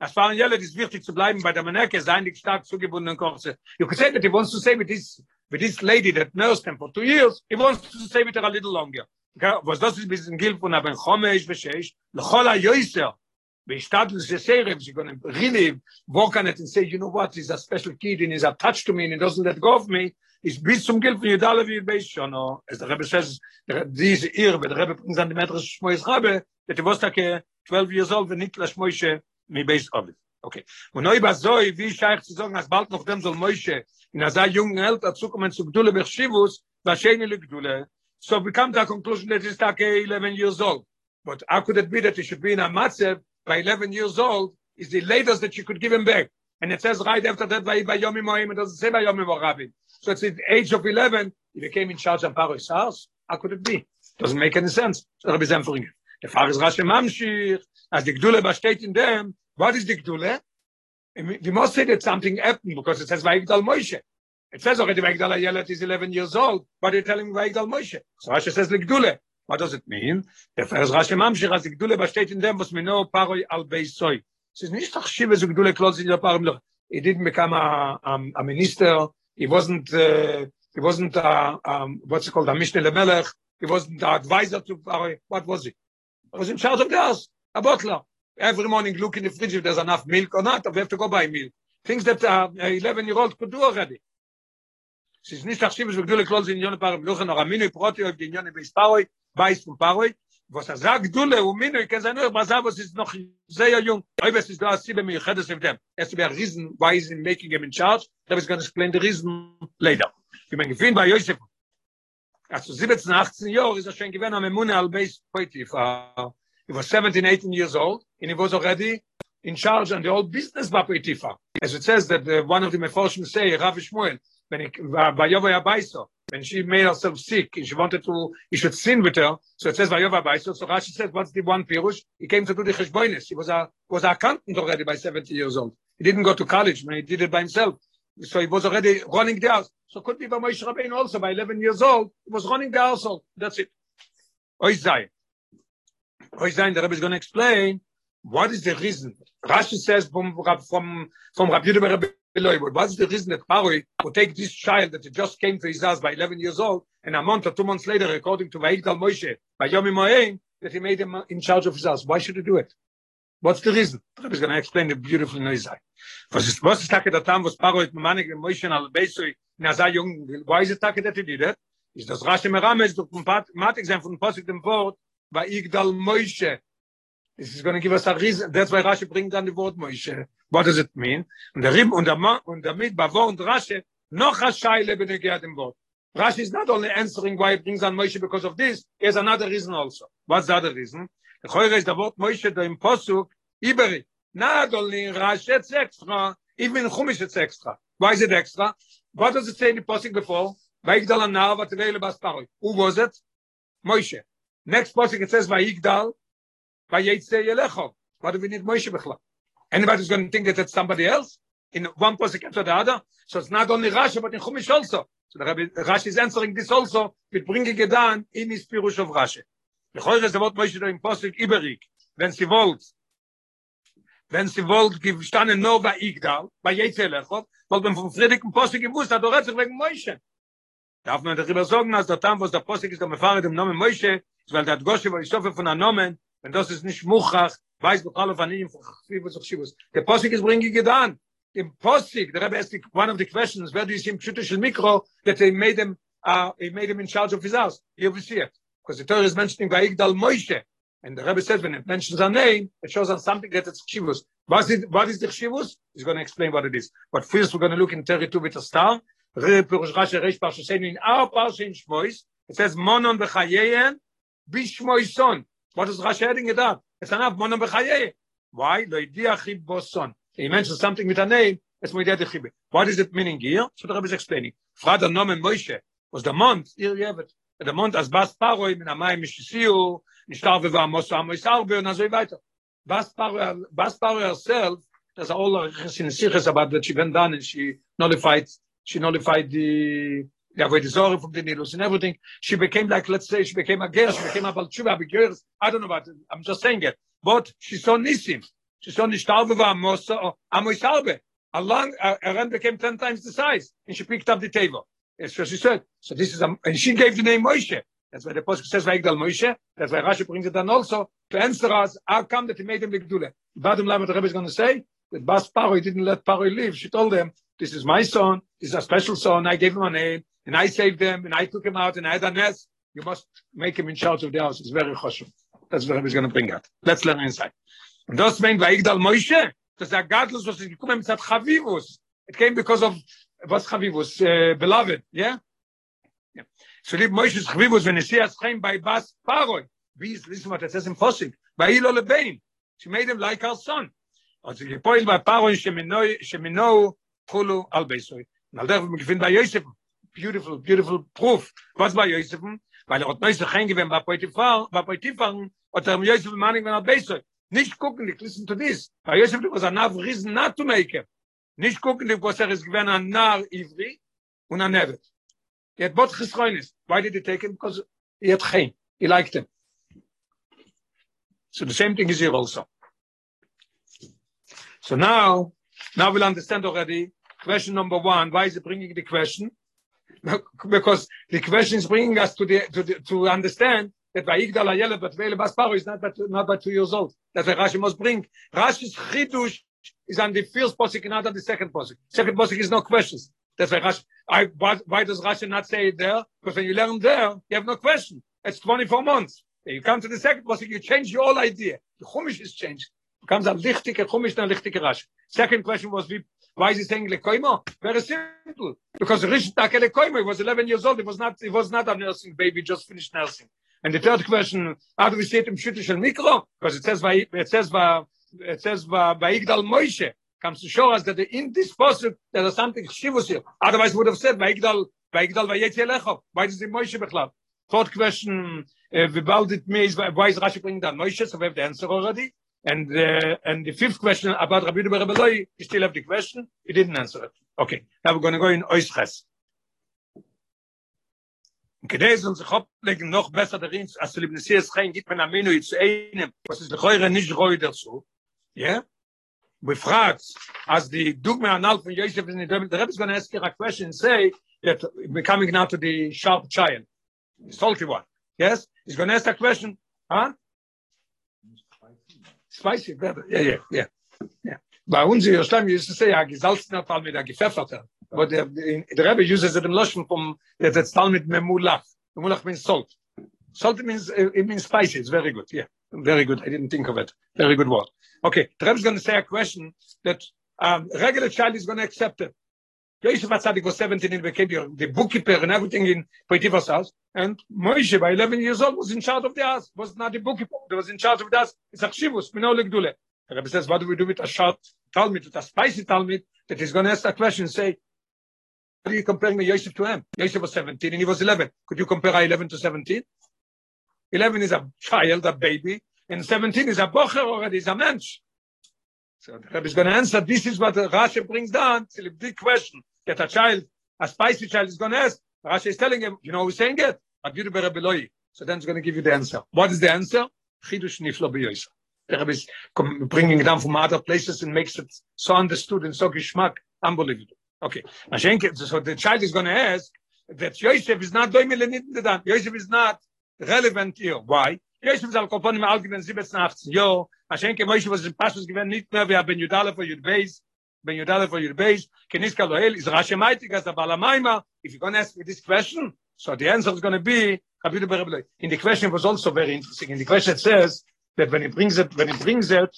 As far as Yelet is wichtig zu bleiben bei der Maneke, sein die stark zugebundenen Kurse. You could say that he wants to stay with this, with this lady that nursed him for two years, he wants to stay with her a little longer. Okay? Was das ist ein bisschen gilt von Aben Chomesh lechol ha-yoiser, we start to say if you're going to really work on it and say you know what he's a special kid and he's attached to me and he doesn't let go of me is bis zum geld von judale wie bei schon as the rabbi says diese ir with the rabbi brings on the meter shmois rabbi that he was like 12 years old when niklas moishe of it okay. Und neu was soll wie scheich zu sagen as bald noch dem soll moishe in azay jungen alter zu kommen zu gdule bechshivus va sheine le gdule. So we come to a conclusion that is like 11 years old. But how could it be that he should be in a matzev by 11 years old is the latest that you could give him back? And it says right after that by yomi moim it doesn't say by yomi rabbi so it's at the age of 11 he became in charge of Paro's house. How could it be? Doesn't make any sense. So rabbi zemfering the father rashi mamshir. As the gdule ba steht in dem what is the gdule? We must say that something happened because it says vayigdal moshe. It says already vayigdal yelet is 11 years old. But they're telling vayigdal moshe. So rashi says the gdule. What does it mean? Der fers rashi mamshir as the gdule ba steht in dem was me no Paroi al beisoy es ist nicht tachshiv as gdule close in der parim he didn't become a, a, a minister. He wasn't uh, he wasn't uh, um, what's it called? A mishnah lemelech. He wasn't the advisor to Paroi what was he? He was in charge of the house a butler every morning look in the fridge if there's enough milk or not, or we have to go buy milk. Things that uh, 11 year old could do already. Es ist nicht achschiv, es wird gdule klol in Jone Paroi Mluchen, or Aminu Proti, or Ginyone Beis Paroi, Beis von Paroi, was er sagt, Gdule, und Minu, kann sagen, nur, was er, was ist noch sehr jung, oi, was ist da, Sibbe, mir chedes mit dem. Er ist a reason why he's making him in charge, that is going to explain the reason later. Ich bin gefühlt bei Yosef, also 17, 18 Jahre ist er schon gewähnt, am Emune al Beis Poitif, he was 17, 18 years old, and he was already in charge on the whole business Bapetifa. As it says that uh, one of the Meforshim say, Rav Shmuel, when he, Abaiso, when she made herself sick, and she wanted to, he should sin with her, so it says Vayova Abaiso, so Rashi says, what's the one Pirush? He came to do the Cheshboines. He was a, was a accountant already by 70 years old. He didn't go to college, but he did it by himself. So he was already running the house. So could be by Moshe Rabbeinu also, by 11 years old, he was running the household. That's it. Oizai. Oizai, the Rebbe is going to explain what is the reason. Rashi says from, from, from Rabbi Yehuda Rabbi Eloi, but what is the reason that Paroi would take this child that just came to his house by 11 years old, and a month or two months later, according to Vayikdal Moshe, by Yomi Moein, that he made him in charge of his house. Why should he do it? What's the reason? The Rebbe is going to explain it beautifully in Oizai. Was ist, was ist Tage der Tam, was Paroi mit Manik und Moshe al Beisoi in Azai Jung, why is it Tage that he did it? Ist das Rashi Merames, durch Matik sein von Posik dem Wort, bei Igdal Moshe. This is going to give us a reason. That's why Rashi brings down the word Moshe. What does it mean? Und der Rim und der Ma und damit bei Wort Rashi noch a Shaile benegea dem Wort. Rashi is not only answering why he brings on Moshe because of this, he another reason also. What's the other reason? The Choyre is the word Moshe da im Posuk, Iberi. Not only in Rashi, it's extra, even in Chumash it's extra. Why is it extra? What does it say in the Posuk before? Vayigdal anav atvele basparoi. Who was it? Moshe. Next posik it says Vayigdal Vayetze Yelecho. What do we need Moshe Bechla? Anybody's going to think that it's somebody else in one posik after the other. So it's not only Rashi but in Chumash also. So the Rabbi, Rashi is answering this also with bringing it down in his Pirush of Rashi. Is the word Moshe in posik Iberik. Wenn sie wollt, wenn sie wollt, gestanden nur bei Igdal, bei Yetze Yelecho, weil wenn vom Friedrich im posik gewusst hat, sich wegen Moshe. Darf man darüber sagen, als der Tam, was der Posik ist, der Mefared im Namen Moshe, weil der Gosche war ich von der Nomen, wenn das ist nicht Muchach, weiß doch alle von ihm, was auch Schibus. Der Posik ist bringe gedan. Im Posik, der Rebbe asked one of the questions, where do you see Pshutish Mikro, that they made him, uh, he made him in charge of his house. Here we see it. Because the Torah is mentioning Vayigdal Moshe. And the Rebbe says when it mentions a name, it shows us something that it's Chivus. What is, what is the Chivus? He's going to explain what it is. But first we're going to look in 32 with a star. Pirush Rashi Reish Parsha saying in our Parsha in Shmois, it says Monon Bechayeyen Bishmoison. What is Rashi adding it up? It's enough Monon Bechayeyen. Why? Lo Idia Chib Boson. He mentions something with a name. It's Moidia Chib. What is it meaning here? So the Rebbe is explaining. Frada Nomen Moshe was the month. Here you have it. The month as Bas Paroi min Amayim Mishisiu Nishtar Veva Amos Arbe and Azoi Weiter. Bas Paroi, Bas Paroi herself, there's all a Sichas about that she went down and she nullified she nullified the the avoid Zorah from the Nilus and everything. She became like, let's say, she became a girl, she became a Balchuba, a girl. I don't know about it. I'm just saying it. But she saw Nisim. She saw Nishtarve Amosa or Amois Arbe. Along, uh, Aaron became 10 times the size and she picked up the table. That's what she said. So this is, a, and she gave the name Moshe. That's why the Pasuk says Vaigdal Moshe. That's why Rashi brings it down also to answer us how come that he made them Ligdule. Bottom line, what the Rebbe is going to say, that Bas Paroi didn't let Paroi live. She told them, this is my son, this is a special son, I gave him a name, and I saved him and I took him out, and I had a nest. You must make him in charge of the house. It's very choshev. That's what Rebbe is going to bring out. Let's learn inside. Und das meint Vaigdal Moshe, dass der Gadlus, was. It came because of was Chavivus, uh, beloved, yeah? So lieb Moshe Chavivus, when he see us by Bas Paroi, ist, listen what it says in Fossig, by Ilo Lebein, she made him like her son. Also gepoil bei Paroi, shemino, kulu al Beisoi. Und all der, wir finden bei Yosef, beautiful, beautiful proof. Was bei Yosef? Weil er hat Neuse reingewehen bei Poitifar, bei Poitifar, hat er Yosef Manning, wenn er Beisoi. Nicht gucken, listen to this. Bei Yosef was a nav reason not to make him. nicht gucken, die was er ist gewesen an Nar Ivri und an Nevet. He had both Chisroinis. Why did he take him? Because he had Chaim. He liked him. So the same thing is here also. So now, now we'll understand already question number one. Why is he bringing the question? Because the question is bringing us to the to the, to understand that by Igdal Ayele but Basparo is not but not by two years old. That's why Rashi must bring. Rashi's chidush is on the first posik, not on the second posik. Second posik is no questions. That's why Rashi. I, why, does Rashi not say it there? Because when you learn there, you have no question. It's 24 months. You come to the second posik, you change your whole idea. The chumash is changed. It becomes a lichtike chumash and a lichtike Rashi. Second question was, why is he saying lekoimo? Very simple. Because Rish Take lekoimo, he was 11 years old. He was not, he was not a nursing baby, just finished nursing. And the third question, how do we see it in Shutish Mikro? Because it says, it says, it says Vaigdal Moshe comes to show us that in this passage there is something shivus here. Otherwise, would have said Vaigdal Vaigdal Vayetzi Why does the Moshe bechlab? Fourth question: uh, About it why is Rashi bringing down Moshe? So we have the answer already. And uh, and the fifth question about Rabbi Yudah Rebeloi, we still have the question. He didn't answer it. Okay, now we're going to go in Oisches. כדי זה uns ablegen noch besser darin, als du liebnis hier ist rein, gibt man am Menü zu einem, was ist lechoire nicht roi dazu, Yeah? We fragt, as the Dugme Anal from Yosef in the Rebbe, the Rebbe is going to ask you a question and say that we're coming now to the sharp child, the salty one. Yes? He's going to ask a question. Huh? Spicy, better. Yeah, yeah, yeah. yeah. Bei uns in Jerusalem used to say, a gesalzener Fall mit a gepfefferter. But the, the, the Rebbe uses it in Loshon from, that it's Tal mit memulach. Memulach means salt. Salt means, it means spicy. It's very good. Yeah. Very good. I didn't think of it. Very good word. Okay, the Rebbe is going to say a question that um, regular child is going to accept it. Yosef was 17 and became the, bookkeeper and everything in Poitiphas house. And Moshe, by 11 years old, was in charge of the house. Was not the bookkeeper. He was in charge of the house. It's Achshivus, Mino Legdule. The Rebbe says, what do we do with a short Talmud, with a spicy Talmud, that he's going to ask that question say, are you comparing Yosef to him? Yosef was 17 and he was 11. Could you compare 11 to 17? 11 is a child, a baby, and 17 is a bocher already, is a mensch. So the Rebbe is going to answer, this is what Rashi brings down, it's a big question, that a child, a spicy child is going to ask, Rashi is telling him, you know who's saying it? So then he's going to give you the answer. What is the answer? Chidush niflo b'yoysa. The is bringing it down from other places and makes it so understood and so geschmack, unbelievable. Okay. So the child is going to ask that Yosef is not doing the Yosef is not relevant here. Why? Yosef is al kopon im algeven 17 18 jo, schenke Moshe was in Passus gewen nicht mehr wer ben Judale for your base, ben Judale for your base, kenis kaloel is rashe maitik as balamaima. If you're going to ask me this question, so the answer is going to be Kapitel Berebele. In the question was also very interesting. In the question it says that when he brings it, when he brings it,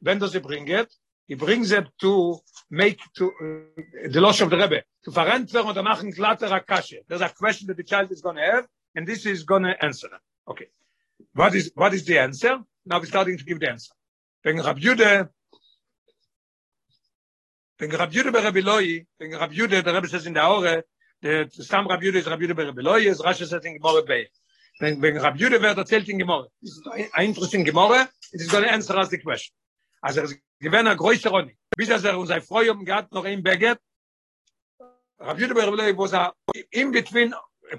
when does he bring it? He brings it to make to uh, the loss of the Rebbe to verantworten oder machen glattere Kasche. There's a question that the child is going to have, and this is going to answer. Okay. What is what is the answer? Now we're starting to give the answer. When Rab Yude, when Rab Yude be Rabbi Loi, when Rab Yude, the Rebbe says in the Aure, the Stam Rab Yude is Rab Yude be Rabbi Loi, is Rashi says in Gemara Bey. When, when Rab Yude wird erzählt in Gemara, this is an interesting Gemara, it is going to answer us the question. Also er ist gewähne a größer Roni. Bis er uns ein Freu um gehabt, noch ein Beget, Rab Yude be Rabbi Loi was a, in between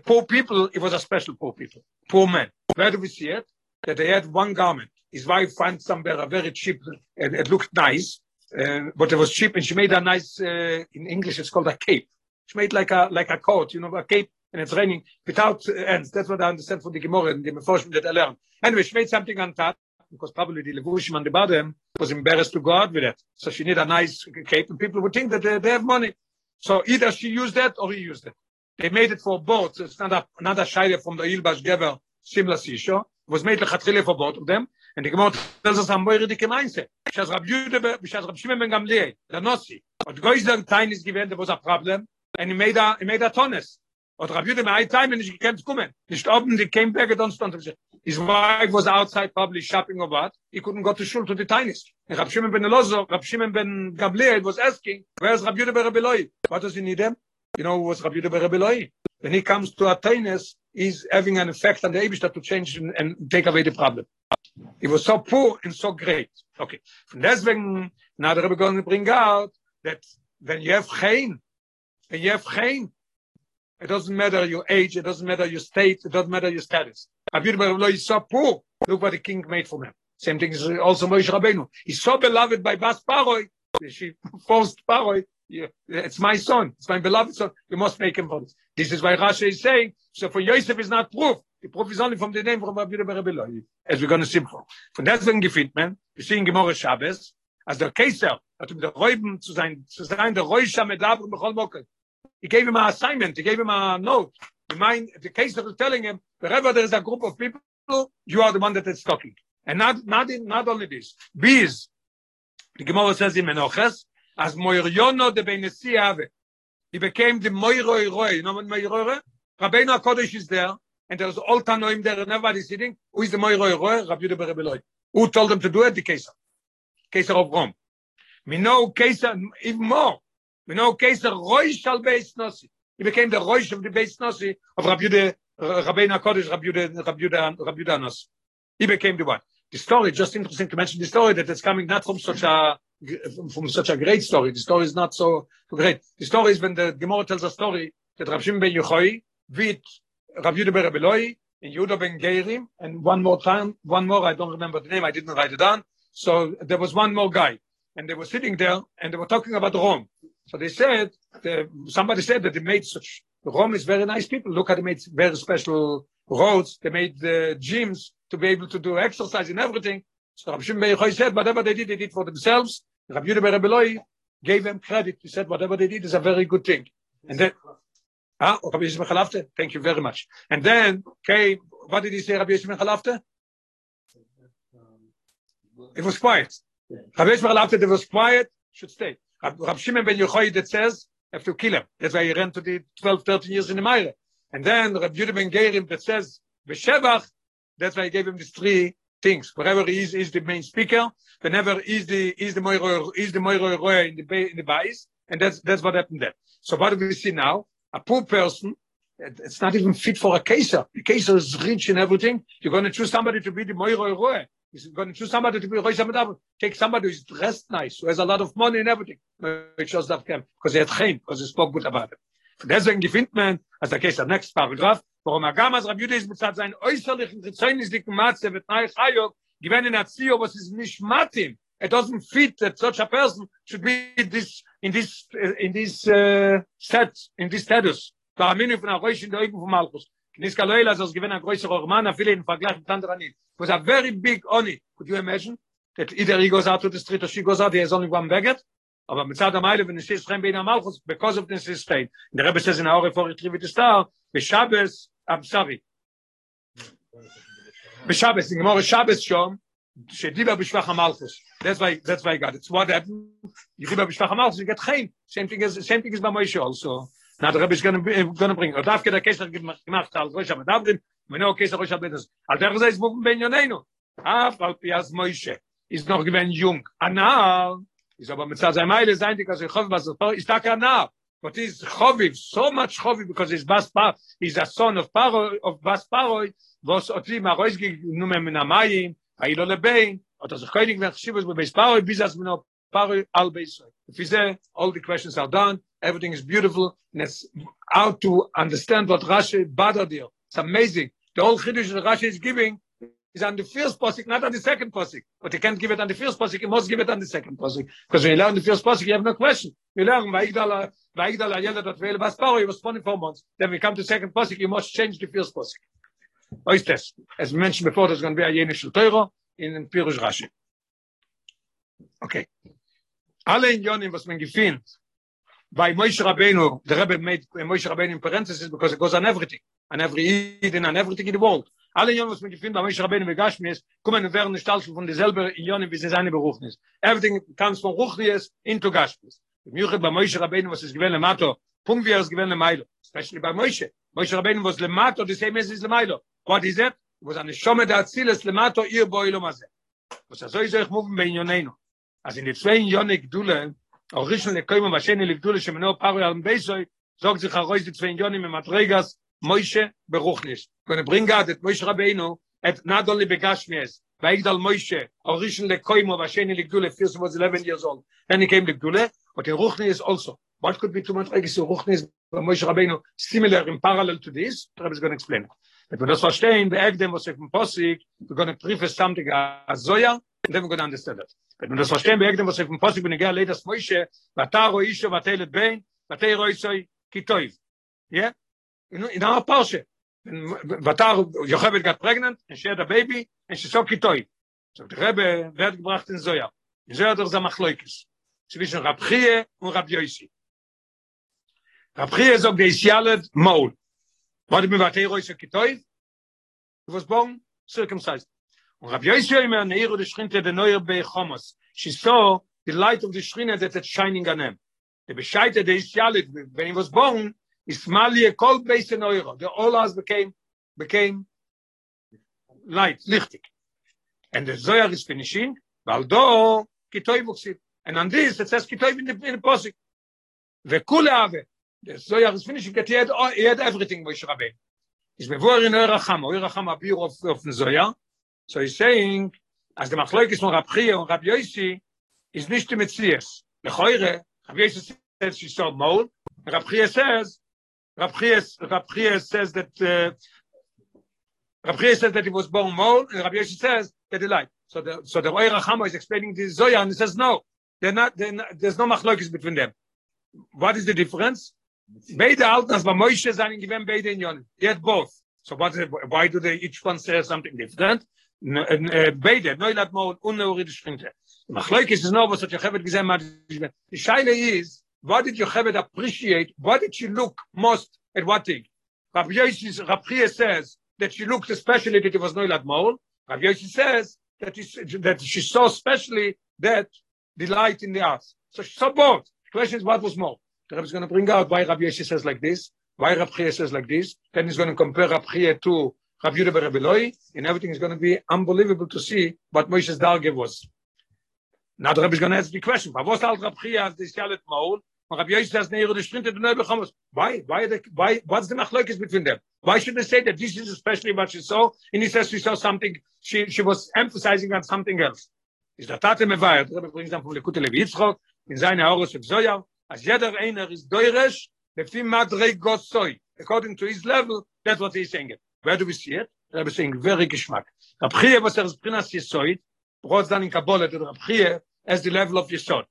poor people, it was a special poor people, poor men. Where do we see it? That they had one garment. His wife found somewhere a very cheap, and it looked nice, uh, but it was cheap, and she made a nice, uh, in English it's called a cape. She made like a like a coat, you know, a cape and it's raining without ends. That's what I understand from the Gemara and the Meforshim that I learned. Anyway, she made something on top because probably the Levushim on the bottom was embarrassed to go out with it. So she need a nice cape and people would think that they, they have money. So either she used that or he used it. They made it for both. So it's not a, not a shaila from the Ilbash Geber Simla Sisho. It was made lechatchile for both of them. in de gemot das es am boyre dik meinse ich has rab jude ich has rab shimmen gam le da nosi und goiz der tain is gewende was a problem? Eine meda in meda tonnes und rab jude mei tain wenn ich gekent kommen nicht oben die came back don't stand ich is why was outside public shopping or what. I couldn't go to shul to the tain is ich hab shimmen ben lozo rab shimmen ben gable was asking where's is rab jude ber beloy what does he need them you know was rab jude ber beloy when he comes to a tain is having an effect on the abish to change and take away the problem. He was so poor and so great. Okay. Von deswegen, now the Rebbe going to bring out that when you have chain, when you have chain, it doesn't matter your age, it doesn't matter your state, it doesn't matter your status. Rabbi Yehuda is so poor. Look what the king made from him. Same thing is also Moshe Rabbeinu. He's so beloved by Bas Paroi. She forced Paroi. Yeah, it's my son. It's my beloved son. You must make him for this. This is why Rashi is saying, so for Yosef is not proof. Only from the name from Rabbi Yehuda Rabbi Loi, as we're going to see before. Von deswegen gefindt man, wir sehen Gemorre Shabbos, als der Kaiser hat ihm der Räuben zu sein, zu sein der Räuscher mit Labr Bechol Mokel. He gave him an assignment, he gave him a note. He mind, the Kaiser was telling him, wherever there is a group of people, you are the one that is talking. And not, not, not only this. Bees, the Gemara says in Menoches, as Moiryono de Benesi Ave. He became the Moiroi Roy. You know what Moiroi? Rabbeinu HaKodesh is there, and there's all Tanoim there, and everybody sitting. Who is the Moiroi Roy? Rabbi Yehuda Rebbe Loi. Who told them to do it? The Kaiser. Kaiser of Rome. We know Kaiser, even more. We know Kaiser Roy shall Beis Nosi. He became the Roy of the Beis Nosi of Rabbi Yehuda, uh, Rabbi Yehuda, Rabbi Yehuda, Rabbi Nosi. He became the one. The story, just interesting to mention the story that it's coming not from such a from such a great story. The story is not so great. The story is when the Gemara tells a story that Rav Shimon ben Yochai with Rav Yehuda ben Rabbi Loi and Yehuda ben Geirim and one more time, one more, I don't remember the name, I didn't write it down. So there was one more guy and they were sitting there and they were talking about Rome. So they said, the, somebody said that they made such, Rome is very nice people. Look how they made very special roads. They made the gyms to be able to do exercise and everything. So Rabbi Shimon ben said, whatever they did, they did for themselves. Rabbi Yehuda ben gave them credit. He said, whatever they did is a very good thing. And then, ah, Rabbi Yishmael Chalafte, thank you very much. And then came, what did he say, Rabbi Yishmael Chalafte? It was quiet. Rabbi Yishmael Chalafte, it was quiet, should stay. Rabbi Shimon ben Yochai that says, have to kill him. That's why he ran to the 12, 13 years in the Meire. And then Rabbi Yehuda ben Gerim that says, B'Shevach, that's why I gave him these three things. Wherever he is, is the main speaker. Whenever is the is the moiro is the moiro in the in the bais, and that's that's what happened there. So what do we see now? A poor person, it's not even fit for a kaiser. The kaiser is rich in everything. You're going to choose somebody to be the moiro roya. You're going to choose somebody to be Rosh. Take somebody who's dressed nice, who has a lot of money and everything. Because he had chain, because he spoke good about it. Deswegen gefindt man, als der Kaiser, next paragraph, warum er gamas Rabbi Yehuda ist bezahlt seinen äußerlichen Rezäunnislichen Matze mit Nei Chayok, gewinnen in Azio, was ist nicht matim. It doesn't fit that such a person should be this, in this, uh, in this, uh, set, in this status. Da aminu von der Reusch in der von Malchus. Kniska Loela, als gewinnen ein größerer Roman, viele in Vergleich mit anderen nicht. It was a very big oni. Could you imagine? That either he goes out to the street or she goes out, he has only one baguette. Aber mit Zad Ameile, wenn es ist, rein der Malchus, because of this state. The Rebbe says in our before it retrieved the star, Shabbos, I'm sorry. Shabbos, in Gemara Shabbos Shom, Shediba b'shvach hamalchus. That's why that's why I got it. So what happened? Yediba b'shvach hamalchus. You get chaim. Same thing as same thing as by Moshe also. Now the Rebbe is going to uh, going to bring. Or dafke the kesher gemacht al rosh hamadavdim. We know kesher rosh habedas. Al derech zeh zbuk ben yonenu. Af al pi Moshe. Is noch gewen jung. Anar. Is aber mit zayn meile sein dik as khov bas par. Is tak anar. But is choviv so much choviv because his bas par is a son of paro of bas paroi was otli marois genommen in amayim. Hailo Lebein, ot az Koenig ven Chshivos be Beis Paroi, bis as min Paroi al If all the questions are done, everything is beautiful, and it's how to understand what Rashi bothered you. It's amazing. The whole Chiddush that Rashi is giving is on the first posik, not on the second posik. But you can't give it on the first posik, you must give it on the second posik. Because when you learn the first posik, you have no question. You learn, Vaigdala, Yelda, dot Vele, Basparo, you was 24 months. Then we come to second posik, you must change the first posik. Hoyts, as mentioned before, there's going to be a של Teuro in dem Pirush Rashi. Okay. Alle in Jonen was man gefind. Bei Moshe Rabenu, der Rebbe made Moshe Rabenu in parentheses because it goes on everything. And every Eid and on everything in the world. Alle Jonen was man gefind bei Moshe Rabenu Begashmis, kommen und werden nicht von derselbe Jonen wie sie seine Berufnis. Everything comes from Ruchnies into Gashmis. Mir bei Moshe Rabenu was es gewen Mato. Punkt wie er es gewen Mailo. Especially bei Moshe. Moshe Rabbeinu was Lemato, the same as is Lemailo. What is it? Was an Shome da Atziles Lemato, ihr Boilo Maze. Was er so ist euch muven bei Yonenu. Also in die zwei Yonik Dule, auch rishon le koim va sheni livdul she meno paro al beisoy zog sich heraus die zwei jonen mit matregas moische beruchnis wenn er bringa det moische rabeno et nadol begashmes weil dal moische auch rishon le koim va sheni livdul für so 11 years old then he came livdul but the ruchnis also what could be too much like so hochnes von Moshe Rabbeinu similar in parallel to this Rabbi is going to explain. If we just verstehen the egg them was if Possig, we're going to prefer something as soya and then we're going to understand that wenn wir das verstehen wir egg was Possig possible wenn ihr leider Moshe va taro isho va telet bein va taro isho kitoy yeah in our parsha and va taro yochavet got pregnant and she had a baby and she saw er kitoy so the rabbe werd gebracht in soya in soya der zamachloikes zwischen rabchie und rabjoisi rabchie er zog de isyalet mol what me vatero isoi kitoy was born circumcised Und Rabbi Yosef immer neiro de schrinte de neuer be Chomos. She saw the light of the shrine that it's shining on him. The bescheite de Isyalit, when he was born, is mali a in euro. The olas became, became light, lichtig. And the Zohar is finishing, valdo kitoi vuksit. And on this, it says kitoi in the, in the posik. The Zohar is finishing, that he had, he had everything, Moshe Rabbein. Is bevor in Oyer Acham, Oyer Acham appear of, of the Zohar, So he's saying, as the machloik is from Rab Chia and Rab Yosi, is nicht im Metzies. Lechoire, Rab Yosi says she saw mole, and Rab Chia says, Rab Chia, Rab Chia says that, uh, Rab Chia says that he was born mole, and Rab Yosi says that he lied. So the, so the Oyer Chama is explaining this Zoya, and he says, no, they're not, they're not, there's no machloikis between them. What is the difference? Beide bei Moshe beide in both. So what, why do they each one say something different? Äh, äh, beide neu lat mo unneuride sprinte mach leuke is no was hat gesehen die scheile is what did you have appreciate? What did she look most at what thing? Rabbi Yoshi says that she looked especially that it was neu lat mo Rabbi Yoshi says that she, that she saw especially that the light in the earth so she saw both. The question is what was more the Rabbi is going to bring out why Rabbi Yoshi says like this why Rabbi says like this then he's going to compare Rabbi to Rav Yehuda Rabbi and everything is going to be unbelievable to see what Moshe's Darge was. Now the Rebbe is going to ask the question, but what's alt Rav Chia as the Shalit Maul, Rav Yosef says, Neiru, the Sprinte, the Chamos. Why? Why, the, why, what's the machlokes between them? Why should they say that this is especially what she saw, and he says she saw something, she, she was emphasizing on something else. Is der Tate Mevayat, the Rebbe brings them from Lekute Levi Yitzchok, in seine Horus of Zoyar, as jeder einer is doiresh, lefi madrei gossoi. According to his level, that's what he's saying. Where do we see it? Ist ein very geschmack. Der Prie was er sprinas jesoid, braucht dann in Kabbalah der Prie as the level of yesod.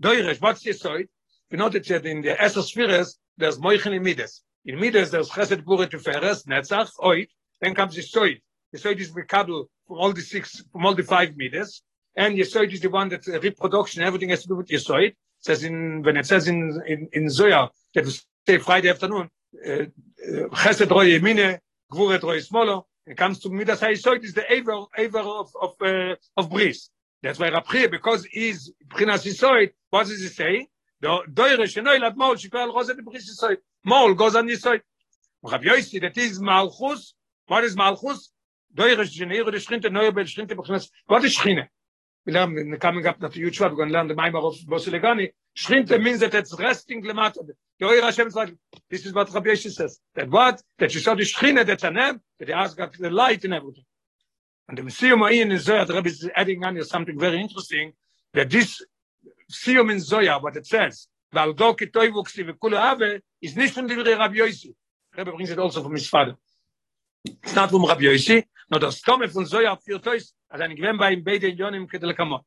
Doirish, what's jesoid? We know that in the Esser Spheres, there's moichen in Midas. In Midas, there's chesed pure to feres, netzach, oid, then comes jesoid. Jesoid is Mikadl from all the six, from all the five Midas, and jesoid is the one that uh, reproduction, everything has to do with jesoid. It says in, when it says in, in, in Zoya, that we say Friday afternoon, uh, uh, chesed roi yemine, gvuret roi smolo, it comes to midas hayisoid is the aver aver of of uh, of bris. That's why rabchi because is prinas yisoid what does he say? Do doire shnoi lat mol shikol roze de bris yisoid mol goes on yosi that is malchus. What is malchus? Doire shnoi de shrinte neue bel shrinte prinas what is shrine wir lernen in coming up nach youtube we're going to learn the maimer of boselegani shrinte means that it's resting lemat the oir hashem says this is what rabbi says. That what? That you saw the shrine that's a name that he has got the light in everything. And the museum in is there the rabbi is adding on something very interesting that this museum in zoya what it says ki toy vuksi ve kul ave is von der rabbi yosef rabbi brings it also from his father. It's not from Rabbi Yoshi, no the stomach von Zoya für Tois, bei im beide Jonim kedel kamo.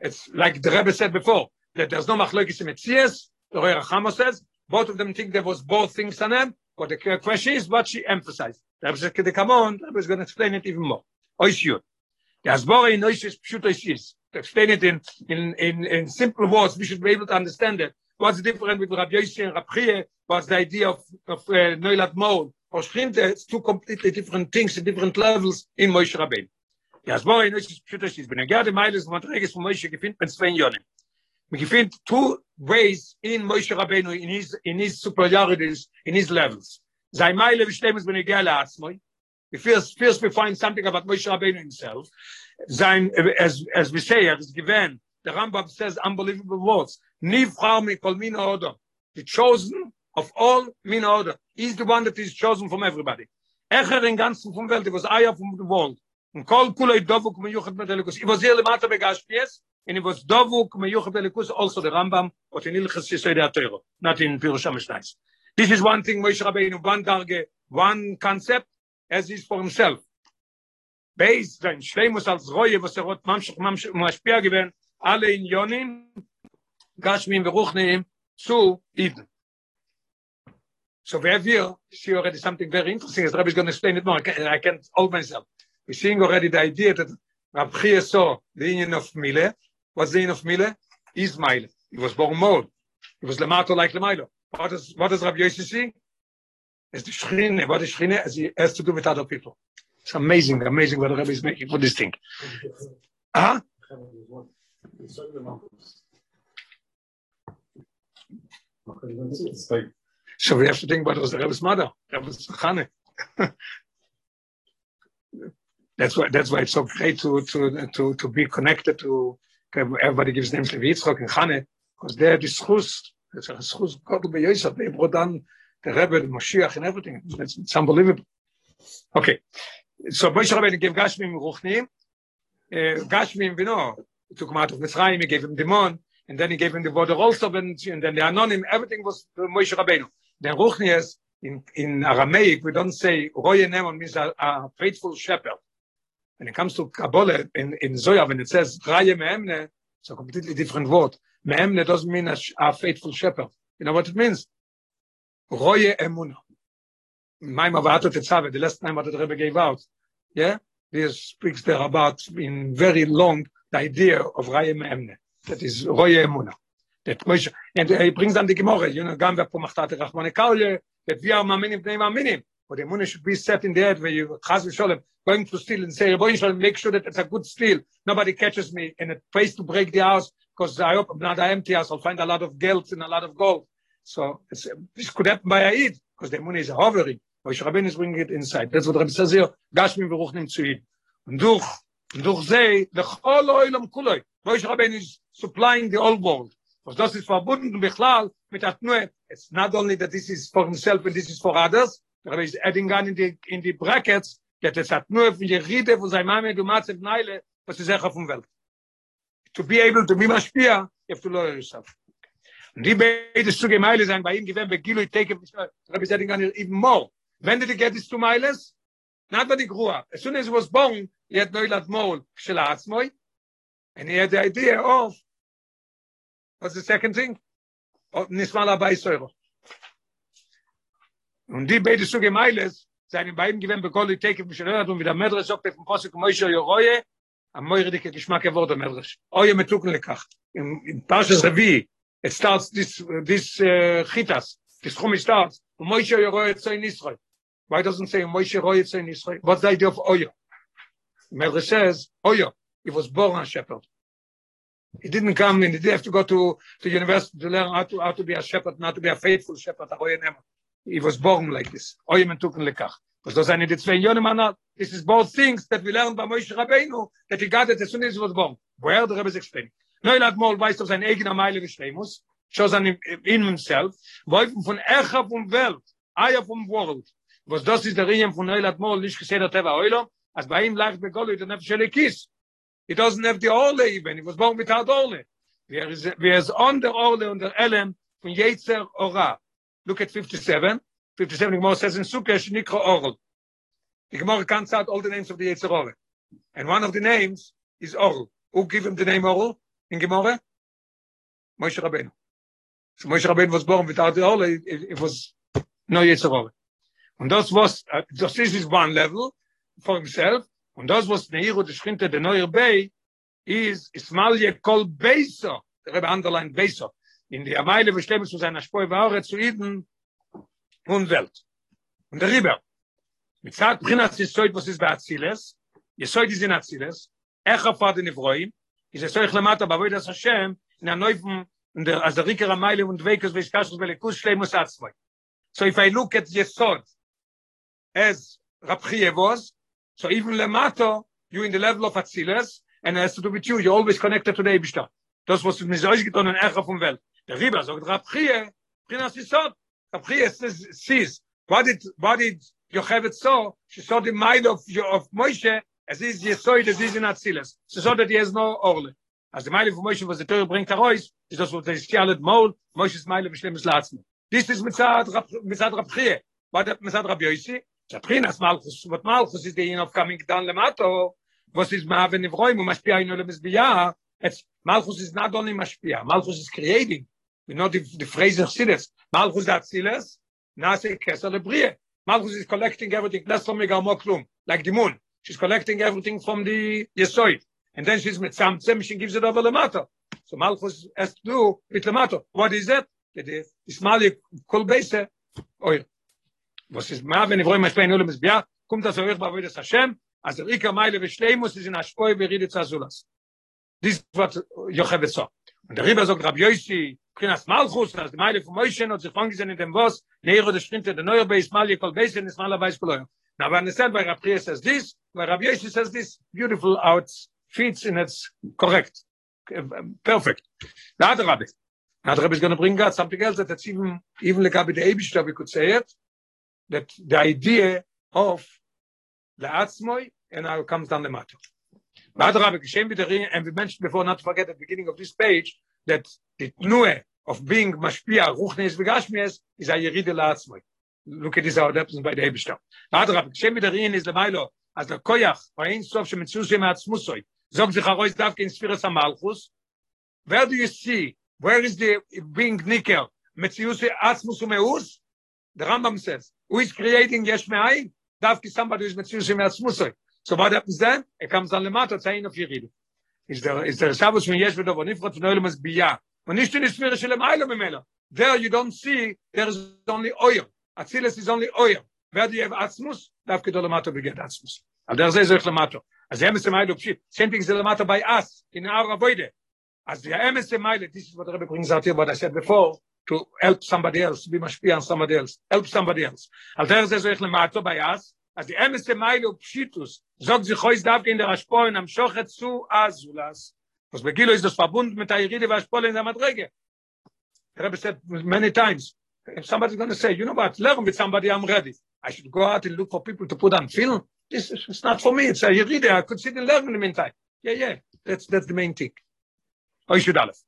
It's like the Rebbe said before, that there's no machlokes in Metzias, the Roy Rachama says, both of them think there was both things on them, but the question is what she emphasized. The Rebbe said, on, the Rebbe is going to explain it even more. Oishiyot. The Asbora in Oish is Pshut Oish To explain it in, in, in, in simple words, we should be able to understand it. What's the difference with Rabbi Yoshi and Rabbi Chie? What's the idea of, of uh, Noilat Mol? Or Shchinte, it's two completely different things different levels in Moshe Rabbeinu. Ja, es war in euch Pshut Ich bin ja gerade Meiles von Träges von Moshe gefunden mit zwei Jahren. We can two ways in Moshe Rabbeinu in his in his superiorities in his levels. Zay Meile bestemmes bin egal atsmoy. If first first we find something about Moshe Rabbeinu himself. Sein as as we say as given the Rambam says unbelievable words. Nivchar mi kol min order. The chosen of all min order. He's the one that is chosen from everybody. Echer in ganzen vom Welt, was Eier vom world. Und kol kulay dovuk me yuchat mit elikus. I was here lemata begashpies, and it was dovuk me yuchat elikus, also the Rambam, but in ilchas yisay de atero, not in Pirush HaMishnais. This is one thing Moshe Rabbeinu, one darge, one concept, as is for himself. Beis, sein Schleimus als Reue, was er hat mamschach, mamschach, mashpia gewen, alle in Yonim, Gashmim, Veruchneim, zu Eden. So we have here, see already something very interesting, as Rabbi is going to explain it more, I can't hold myself. We're seeing already the idea that Rab Chia saw the union of Mile. What's the union of Mile? Is Mile. He was born Mol. He was Lamato like Lamailo. What does, what does Rabbi Yossi see? It's the Shechine. What is Shechine? As he has to do with other people. It's amazing, amazing what the Rabbi is making for this thing. Huh? So we have to think about was the Rebbe's mother. Was Chane. that's why that's why it's so great to to to to be connected to everybody gives names to Yitzchak and Chane because they're the schus it's a schus God be Yosef they brought down the Rebbe the Mashiach and everything. It's, it's unbelievable. Okay. So Moshe Rabbeinu gave Gashmim Ruchnim uh, Gashmim Vino he took him out of Mitzrayim he gave him Dimon and then he gave him the border also and, and then the Anonim everything was Moshe Rabbeinu. Then Ruchnias in in Aramaic we don't say Roye Nemon means a, a faithful shepherd when it comes to Kabbalah in, in Zoya, when it says Raya Me'emne, it's a completely different word. Me'emne doesn't mean a, a faithful shepherd. You know what it means? Roye Emuna. Maim Avato Tetzave, the last time that the Rebbe gave out. Yeah? This speaks there about, in very long, the idea of Raya Me'emne. That is Roye Emuna. That Moshe, and he brings down the Gemara, you know, Gam Vepo Machtate Rachmane Kaule, that we are Maminim Maminim. But the money should be set in the head where you, Chaz V'Sholem, going to steal and say, Rabbi shall make sure that it's a good steal. Nobody catches me in a place to break the house because I hope not an empty house. I'll find a lot of guilt and a lot of gold. So this could happen by Eid because the money is hovering. Moshe Rabbeinu is bringing it inside. That's what Rabbi says here. Gashmi v'ruchnim zu Eid. Und durch, und durch ze, lechol oilam kuloi. Moshe Rabbeinu is supplying the old world. Because das ist verbunden bichlal mit Atnue. It's not only that this is for himself and this is for others. The Rabbi is adding on in the, in the brackets that es hat nur für die Ride von Mame du Matzev Neile, was ist echt auf dem Welt. To be able to be Mashpia, you have to lower yourself. Und die beide Züge Meile sein, bei ihm gewähren, bei Gilo, take Rabbi said even more. When did he get these two miles? Not by the Grua. As soon as he was born, he had Noilat Mol, Shel Atzmoi, and he had the idea of, what's the second thing? Of Nismal Abai Soiro. Und die beide Züge Meiles, seine beiden gewen begonnen take mich erinnert und wieder medres sagt vom posse moische roye am moire dicke geschmack geword der medres oye metukn lekach. Im im pasche revi it starts this this uh, chitas. This chum starts. Und moische roye zu in israel. Why doesn't say moische roye zu in israel? What's the idea of oye? Medres says oye he was born a shepherd. He didn't come in he didn't have to go to to university to learn how to how to be a shepherd not to be a faithful shepherd a roye he was born like this. Oy men tukn lekach. Was das eine die zwei Jahre man this is both things that we learn by Moshe Rabbeinu that he got it as soon as he was born. Where the Rebbe is explaining. Neul hat mal weiß auf sein eigener Meile geschrieben muss. Shows an in himself. Wolfen von Echa vom Welt. Eier vom World. Was das ist der Reim von Neul hat mal nicht gesehen der Teva Euler. Als bei ihm lag begol der nefshele kis. He doesn't have the Ole even. He was born without Ole. There is there is on the Ole und der Ellen von Yetzer Ora. Look at 57 57 more says in sukkah shnikra orel the Gemara counts out all the names of the Yetzirah. And one of the names is Orl. Who give him the name Orl in Gemara? Moshe Rabbeinu. So Moshe Rabbeinu was born without the Orl, it, it, was no Yetzirah. And das was, uh, das is one level for himself, and das was Neiru, the Schinte, the Neuer Bay, is Ismail Kol Beiso, the Rebbe underlined Beiso, in die Ameile bestimmt zu seiner Spur war zu Eden und Welt. Und der Rieber, mit Zeit Prinas ist so was ist bei Aziles, ihr soll diese Aziles, er hat in Evroim, ist es soll lemata bei das Hashem in der neuen und der als der Riker Ameile und Weikos wie Kasus Belekus Schlemus Atzvoi. So if I look at Yesod as Rabchie was, so even Lemato, you in the level of Atziles, and has to do with you, always connected to the Eibishter. Das was mit euch getan in Echa vom Welt. Der Riber sagt, Rabchie, Prinas Yesod, Rabchie says, what did, what did Yocheved saw? She saw the mind of, of Moshe, as is Yesod, as is in Atziles. She saw that he has no Orle. As the mind of Moshe was the Torah bringt Arois, is das was the Stialet Mol, Moshe's mind of Shlemus Latzmi. This is Mitzad Rabchie. What Mitzad Rabbi Yossi? Der Prinas Malchus, what Malchus is the in of coming down Lemato, was is Maave Nivroim, who must be Ainu Lemizbiyah, it's Malchus is not only Mashpia, Malchus is creating. We know the, the phrase of Siddhis. Malchus that Silas, Nase Kesser Lebrie. Malchus is collecting everything, less from Megal Moklum, like the moon. She's collecting everything from the Yesoid. And then she's with Samtzem, she gives it over Lemato. So Malchus has to do with Lemato. What is that? It is Ismaili Kol Beise, oil. Was ist ma wenn ich wollte mal spielen nur mit Bia kommt das euch bei das Hashem Ika Meile und Schleimus ist in Aspoi berede Zazulas dies was Jochebed so und der Riber sagt Rabbi Yossi Prinas Malchus das Meile von Moshe und sich fangen in dem was Nero der Sprinte der neue Beis Mali kol Beis in Ismail Beis kol Now when said by Rabbi says this by Rabbi Yossi says this beautiful out fits in its correct. Perfect. The other Rabbi. Now the Rabbi is going to bring out something else that's even even like Rabbi the Abish we could say it that the idea of the atzmoy and now comes down the matter. But Rabbi Geshem Viderin, and we mentioned before, not to forget at the beginning of this page, that the tnue of being mashpia ruchnes v'gashmies is a yeride la'atzmoy. Look at this how it by the Ebishter. But Rabbi Geshem Viderin is the Milo, as the koyach, or ein sof shemitzus yem atzmusoy, zog zich arois davke in Sfiras HaMalchus, where do you see, where is the being nicker, metzius atzmus umeus? The Rambam says, who is creating yesh me'ayin? Davki somebody who is metzius yem atzmusoy. so what happens then? It comes on the matter saying of yirid is there is there shabbos when yesh vedov nifrat noel mas biya when ish tin ispira shel mailo memela there you don't see there is only oil atzilis is only oil where do you have atzmus? Daf kedol mato beget atzmus. Al der zeh zeh mato as yem se mailo pshit same thing zeh mato by us in our avoide. As the yem se this is what rabbe brings out here what i said before to help somebody else be mashpia on somebody else help somebody else. Al der zeh zeh mato by us as the emes ailo pshitus, zog sich heus davki in der Ashpoin, am shochet zu azulas. Was begilo ist das Verbund mit der Yeride und in der Madrege. The Rebbe many times, if somebody's going to say, you know what, learn with somebody, I'm ready. I should go out and look for people to put on film. This is not for me. It's a Yeride. I could sit and learn in the meantime. Yeah, yeah. That's, that's the main thing. Oh, you should Aleph.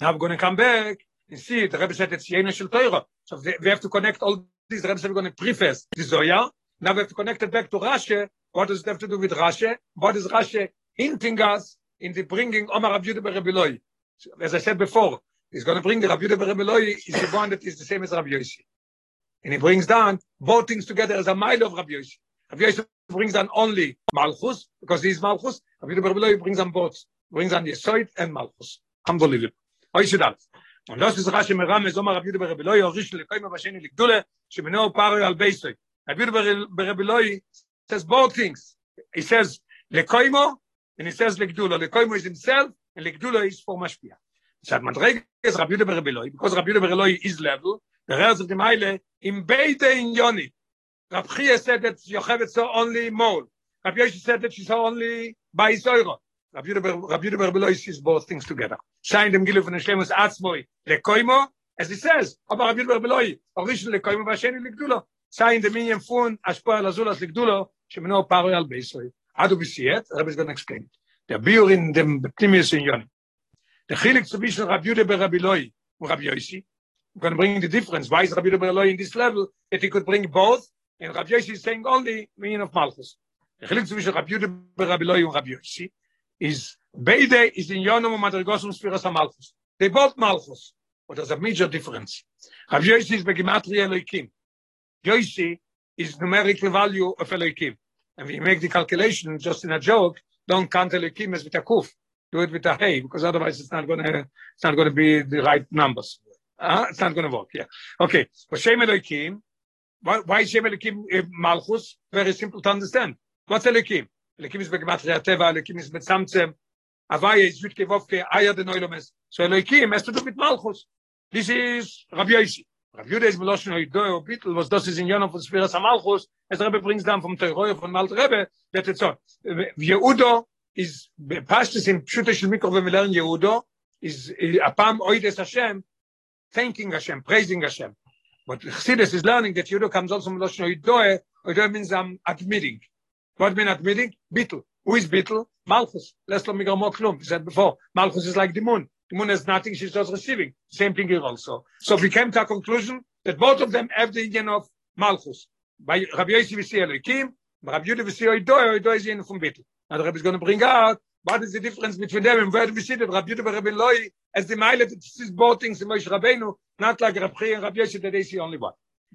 Now we're going to come back and see, the Rebbe said it's Yena Shel Torah. So we have to connect all these. The Rebbe said we're going to preface the Zoya. Now we have to connect it back to Rashi. What does it have to do with Rashi? What is Rashi hinting us in the bringing Omar Rabbi Yehuda Rabbi Loi? As I said before, he's going to bring the Rabbi Yehuda Rabbi Loi is the one that is the same as Rabbi Yossi. And he brings down both things together as a mile of Rabbi Yossi. Rabbi Yossi brings down only Malchus, because he is Malchus. Rabbi Yehuda Rabbi Loi brings down both. Brings down Yesoid and Malchus. Unbelievable. How should that? Und das ist Rashi Meram, es Omar Rabbi Yehuda Rabbi Loi, Orish Lekoima Vasheni Ligdule, Shemeno Paro Al Beisoi. Yehuda Rabbi says both things. He says Lekoimo, and he says Legdula. Lekoimo is himself, and Legdula is for Mashpia. So at Madrege is Rabbi Yehuda Rabbi because Rabbi Yehuda Rabbi is level, the rest of the Meile, in Beide in Yoni. Rabbi Chia said that Yocheved saw only mole. Rabbi Yoshi said that she saw only by Zoiro. Rabbi Yehuda Rabbi Yehuda Rabbi Loi sees both things together. Sein dem Gilu von Shlemus Atzmoi, Lekoimo, as he says, aber Rabbi Yehuda Rabbi Loi, Orish Lekoimo, Vasheni Legdula. sein de minen fun as paar azul as gdulo shmeno paroy al beisoy adu ah, bisiet rab is gonna explain. Der biur in dem timis in yon der khilik zu bisher rab yude be rabbi loy und rab yoisi. We can bring the difference why is rab yude be loy in this level if he could bring both and rab yoisi saying only mean of malchus. Der khilik zu bisher rab yude be rab loy und rab yoisi is beide is in yon um madrigos um spiras malchus. They both malchus. What there's a major difference. Rab yoisi is be gematria loykim Yossi is numerical value of Eloikim. And we make the calculation just in a joke, don't count Eloikim as with a kuf. Do it with a hey, because otherwise it's not going to, it's not to be the right numbers. Uh, it's not going to work, yeah. Okay, but Shem Eloikim, why, why Shem Eloikim uh, Malchus? Very simple to understand. What's Eloikim? Eloikim is Begematria Teva, Eloikim is Metzamtzem, Avaya is Yudke Vovke, Aya de Noilomes. So Eloikim has to do with Malchus. This is Rabbi Rav Yude is beloshen hoy do bitl was das is in jonne von Spiras am Alchus es rebe brings dann vom Teuroy von Malt Rebe det et so Yehudo is past is in shute shel mikro ve milan Yehudo is a pam oides Hashem thanking Hashem praising Hashem. But Chassidus is learning that Yehudo comes also beloshen hoy do hoy do means I'm admitting. What mean admitting? Bitl who is bitl Malchus. Let's let me go more klum said before Malchus is like the moon. The moon has nothing, she's just receiving. Same thing here also. So we came to a conclusion that both of them have the union of Malchus. By Rabbi Yossi we see Elohim, Rabbi Yudah we see Oidoy, Oidoy is the union from. Now the Rebbe is going to bring out what is the difference between them and where do we see that Rabbi Yudah and Rabbi Loi as the mile that is both things in Moshe Rabbeinu, not like Rabbi Chia and Rabbi Yossi that they see only one.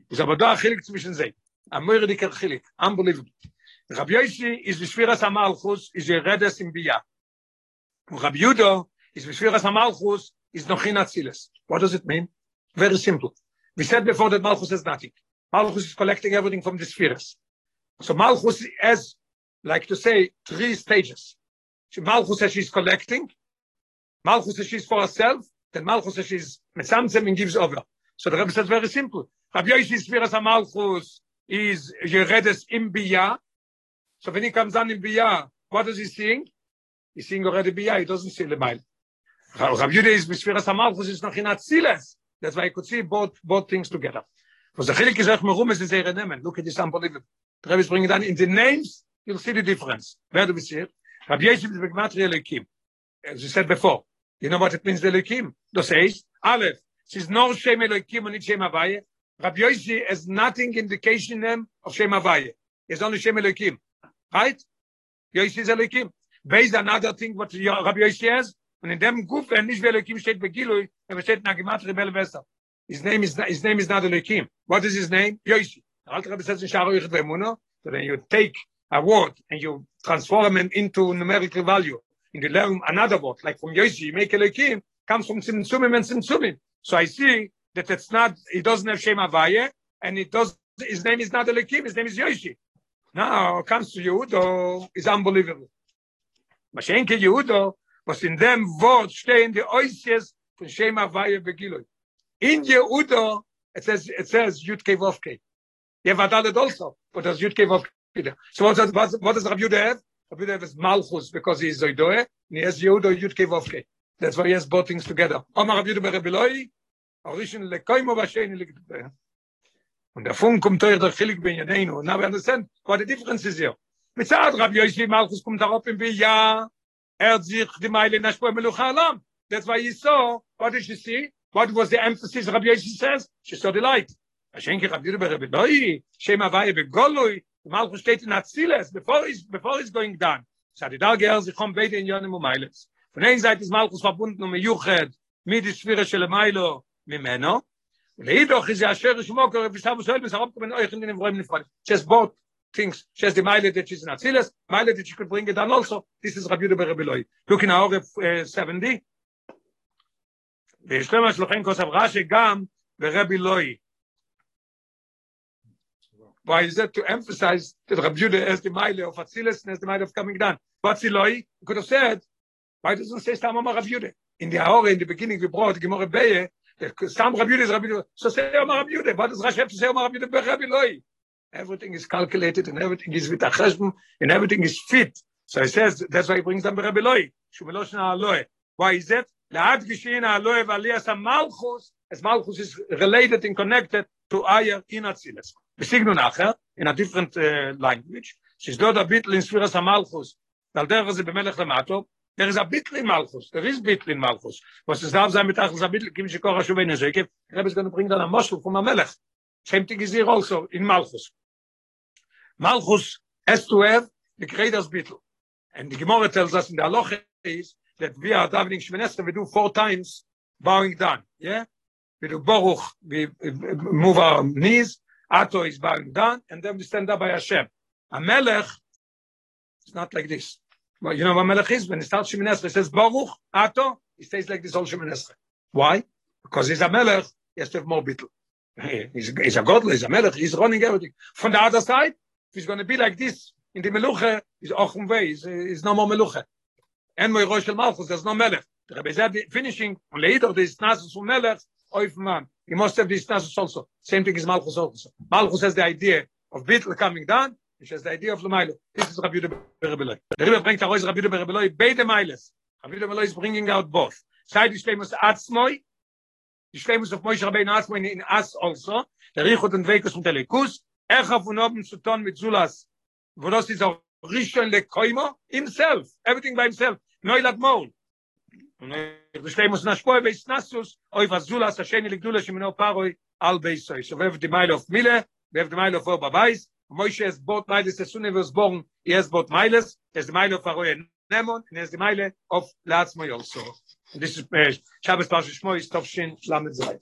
Is aber da chilik zwischen sie. A moire diker chilik. Unbelievable. Rabbi Yossi is the Shviras HaMalchus, is a Redes in Biyah. Rabbi Yudah is Vishviras HaMalchus, is Nochin Atziles. What does it mean? Very simple. We said before that Malchus has nothing. Malchus is collecting everything from the spheres. So Malchus has, like to say, three stages. Malchus says she's collecting. Malchus says she's for herself. Then Malchus says she's metzamtzem and gives over. So the Rebbe says very simple. Rabbi Yoshi Spheres HaMalchus is Yeredes in Biyah. So when he comes down in Biyah, what is he seeing? He's seeing already Biyah. He doesn't see the mile. Rabbi Yudah is B'Shviras HaMalchus is noch in. That's why I could see both, both things together. Was the chilik is echt merum is zeh nemen. Look at this unbelievable. The is bringing down in the names, you'll see the difference. Where do we see it? Rabbi Yeshua is Begmatri Elokim. As we said before. You know what it means, Elokim? Das heißt, Aleph, she's no Shem Elokim and not Shem Havaye. Rabbi Yossi has nothing indication them of Shem Havaye. It's only Shem Elokim. Right? Yossi is Elokim. Based on another thing what Rabbi Yossi has, und in dem Guf, wenn nicht wie Elokim steht steht Rebel. His name is his name is not Elokim. What is his name? Yoshi. Alter Rebbe says in Shara Ve'emuno, so then you take a word and you transform it into numerical value. And you learn another word, like from Yoshi, you make Elokim, comes from Simsumim and Simsumim. So I see that it's not, he doesn't have Shem Havaye, and it does, his name is not Elokim, his name is Yoshi. Now, comes to Yehudo, is unbelievable. Mashenke Yehudo, was in dem Wort stehen die Oisies von Shem Havaye Begiloi. In Yehudo, it says, it says Yudke Vovke. You have Adalet also, but there's Yudke Vovke. So what does, what, does Rabbi Yehuda have? Rabbi Yehuda has Malchus because he is Zoidoe, and he has Yehudo Yudke Vovke. That's why he has both things together. Omar Rabbi Yehuda Rabbi Loi, Orishon Lekoimo Vasheni Likdbe. Und davon kommt euch der Chilik ben Yadeinu. Now we understand what the difference is here. Mitzad Rabbi Yoshi Malchus kommt darauf in Biyah, er sich die Meile in Ashpo Melucha Alam. That's why he saw, what did she see? What was the emphasis Rabbi Yoshi says? She saw the light. Ashenke Rabbi Yehuda Rabbi Loi, Shem Havaye Begoloi, Malchus steht in Atziles, before he's, before he's going down. Die Tage er sich kommt beide in Yonim und Meiles. Von einer Seite ist Malchus verbunden und Mejuched, mit der Schwere של Meilo, ממנו, ולהידוך ist ja Asher Shmokor, wie Shabu Soel, bis er abkommen euch in den Nefreudig. She has the Meile that she's in Atziles, Meile that she could bring it down also. This is Rabbi Rabbi Loi. Look in our uh, 70. ויש למה שלוחן כוסף רש"י גם ברבי לוי. Why is that to emphasize that Rabbi Yehuda has the mile of Atzilus and has the mile of coming down? What's the Loi? You could have said, why doesn't say Stam Amar Rabbi Yehuda? In the Ahore, in the beginning, we brought Gemara Beye, that Stam Rabbi Yehuda is Rabbi Yehuda. So say Amar Rabbi Yehuda. What does Rashi have to say Amar Rabbi by Rabbi Loi? Everything is calculated and everything is with a cheshbon and everything is fit. So he says, that's why he brings them by Rabbi Loi. Shumeloshna Aloe. Why is that? להדגיש הנה הלואה ועליאס המלכוס, אז מלכוס is related and connected to Ayer in Atzilles. בסגנון אחר, in a different uh, language, שסדוד הביטל in ספירס המלכוס, ועל דרך זה במלך למטו, there is a ביטל in מלכוס, there is ביטל in מלכוס, was es darf sein מתחת הביטל, כמי שכוח השוב אין הזקף, הרב is going to bring down a muscle from המלך. Same thing is here also in מלכוס. Malchus has to have the greatest bittel. And the Gemara tells us in the halacha is that we are davening Shemoneh we do four times bowing down. Yeah? We do Baruch, we move our knees, Ato is bowing down, and then we stand up by Hashem. A Melech, it's not like this. Well, you know what Melech is? When he starts Esrei, he says Baruch, Ato, he stays like this Shemoneh Esrei. Why? Because he's a Melech, he has to have more bittel. He's, he's a godly, he's a Melech, he's running everything. From the other side, he's going to be like this in the Meluche, he's Ochum Vei, he's, he's no more Meluche. And my Rosh Malchus, there's no Melech. The Rebbe said, finishing, and later the Isnasus from Melech, Oif Man. He must have the Isnasus also. Same thing as Malchus also. Malchus has the idea of Bittel coming down, which has the idea of Lamailo. This is Rabbi Yehuda Berebeloi. The Rebbe brings Arois Rabbi Yehuda Berebeloi, Beide Meiles. Rabbi Yehuda Berebeloi is bringing out both. Side is famous Atzmoi, die Schlemus of Moshe Rabbeinu Atzmoi in As also, der Richot und Weikus von Telekus, איך von oben zu tun mit Zulas. Wo das ist auch Rishon le Koimo himself, everything by himself. Noi lat mol. Und ich stehe muss nach Spoe bei Snasus, oi was Zulas השני לגדולה שמנו פרוי על בייסוי. סובב די מייל אוף מילה, ואף די מייל אוף אור בבייס, ומוישה es bot meiles es sunne was born, es bot meiles, es meile faroe nemon, es die meile auf lats moi also. This is Shabbos Pascha Shmoy, Stovshin, Lamed Zayt.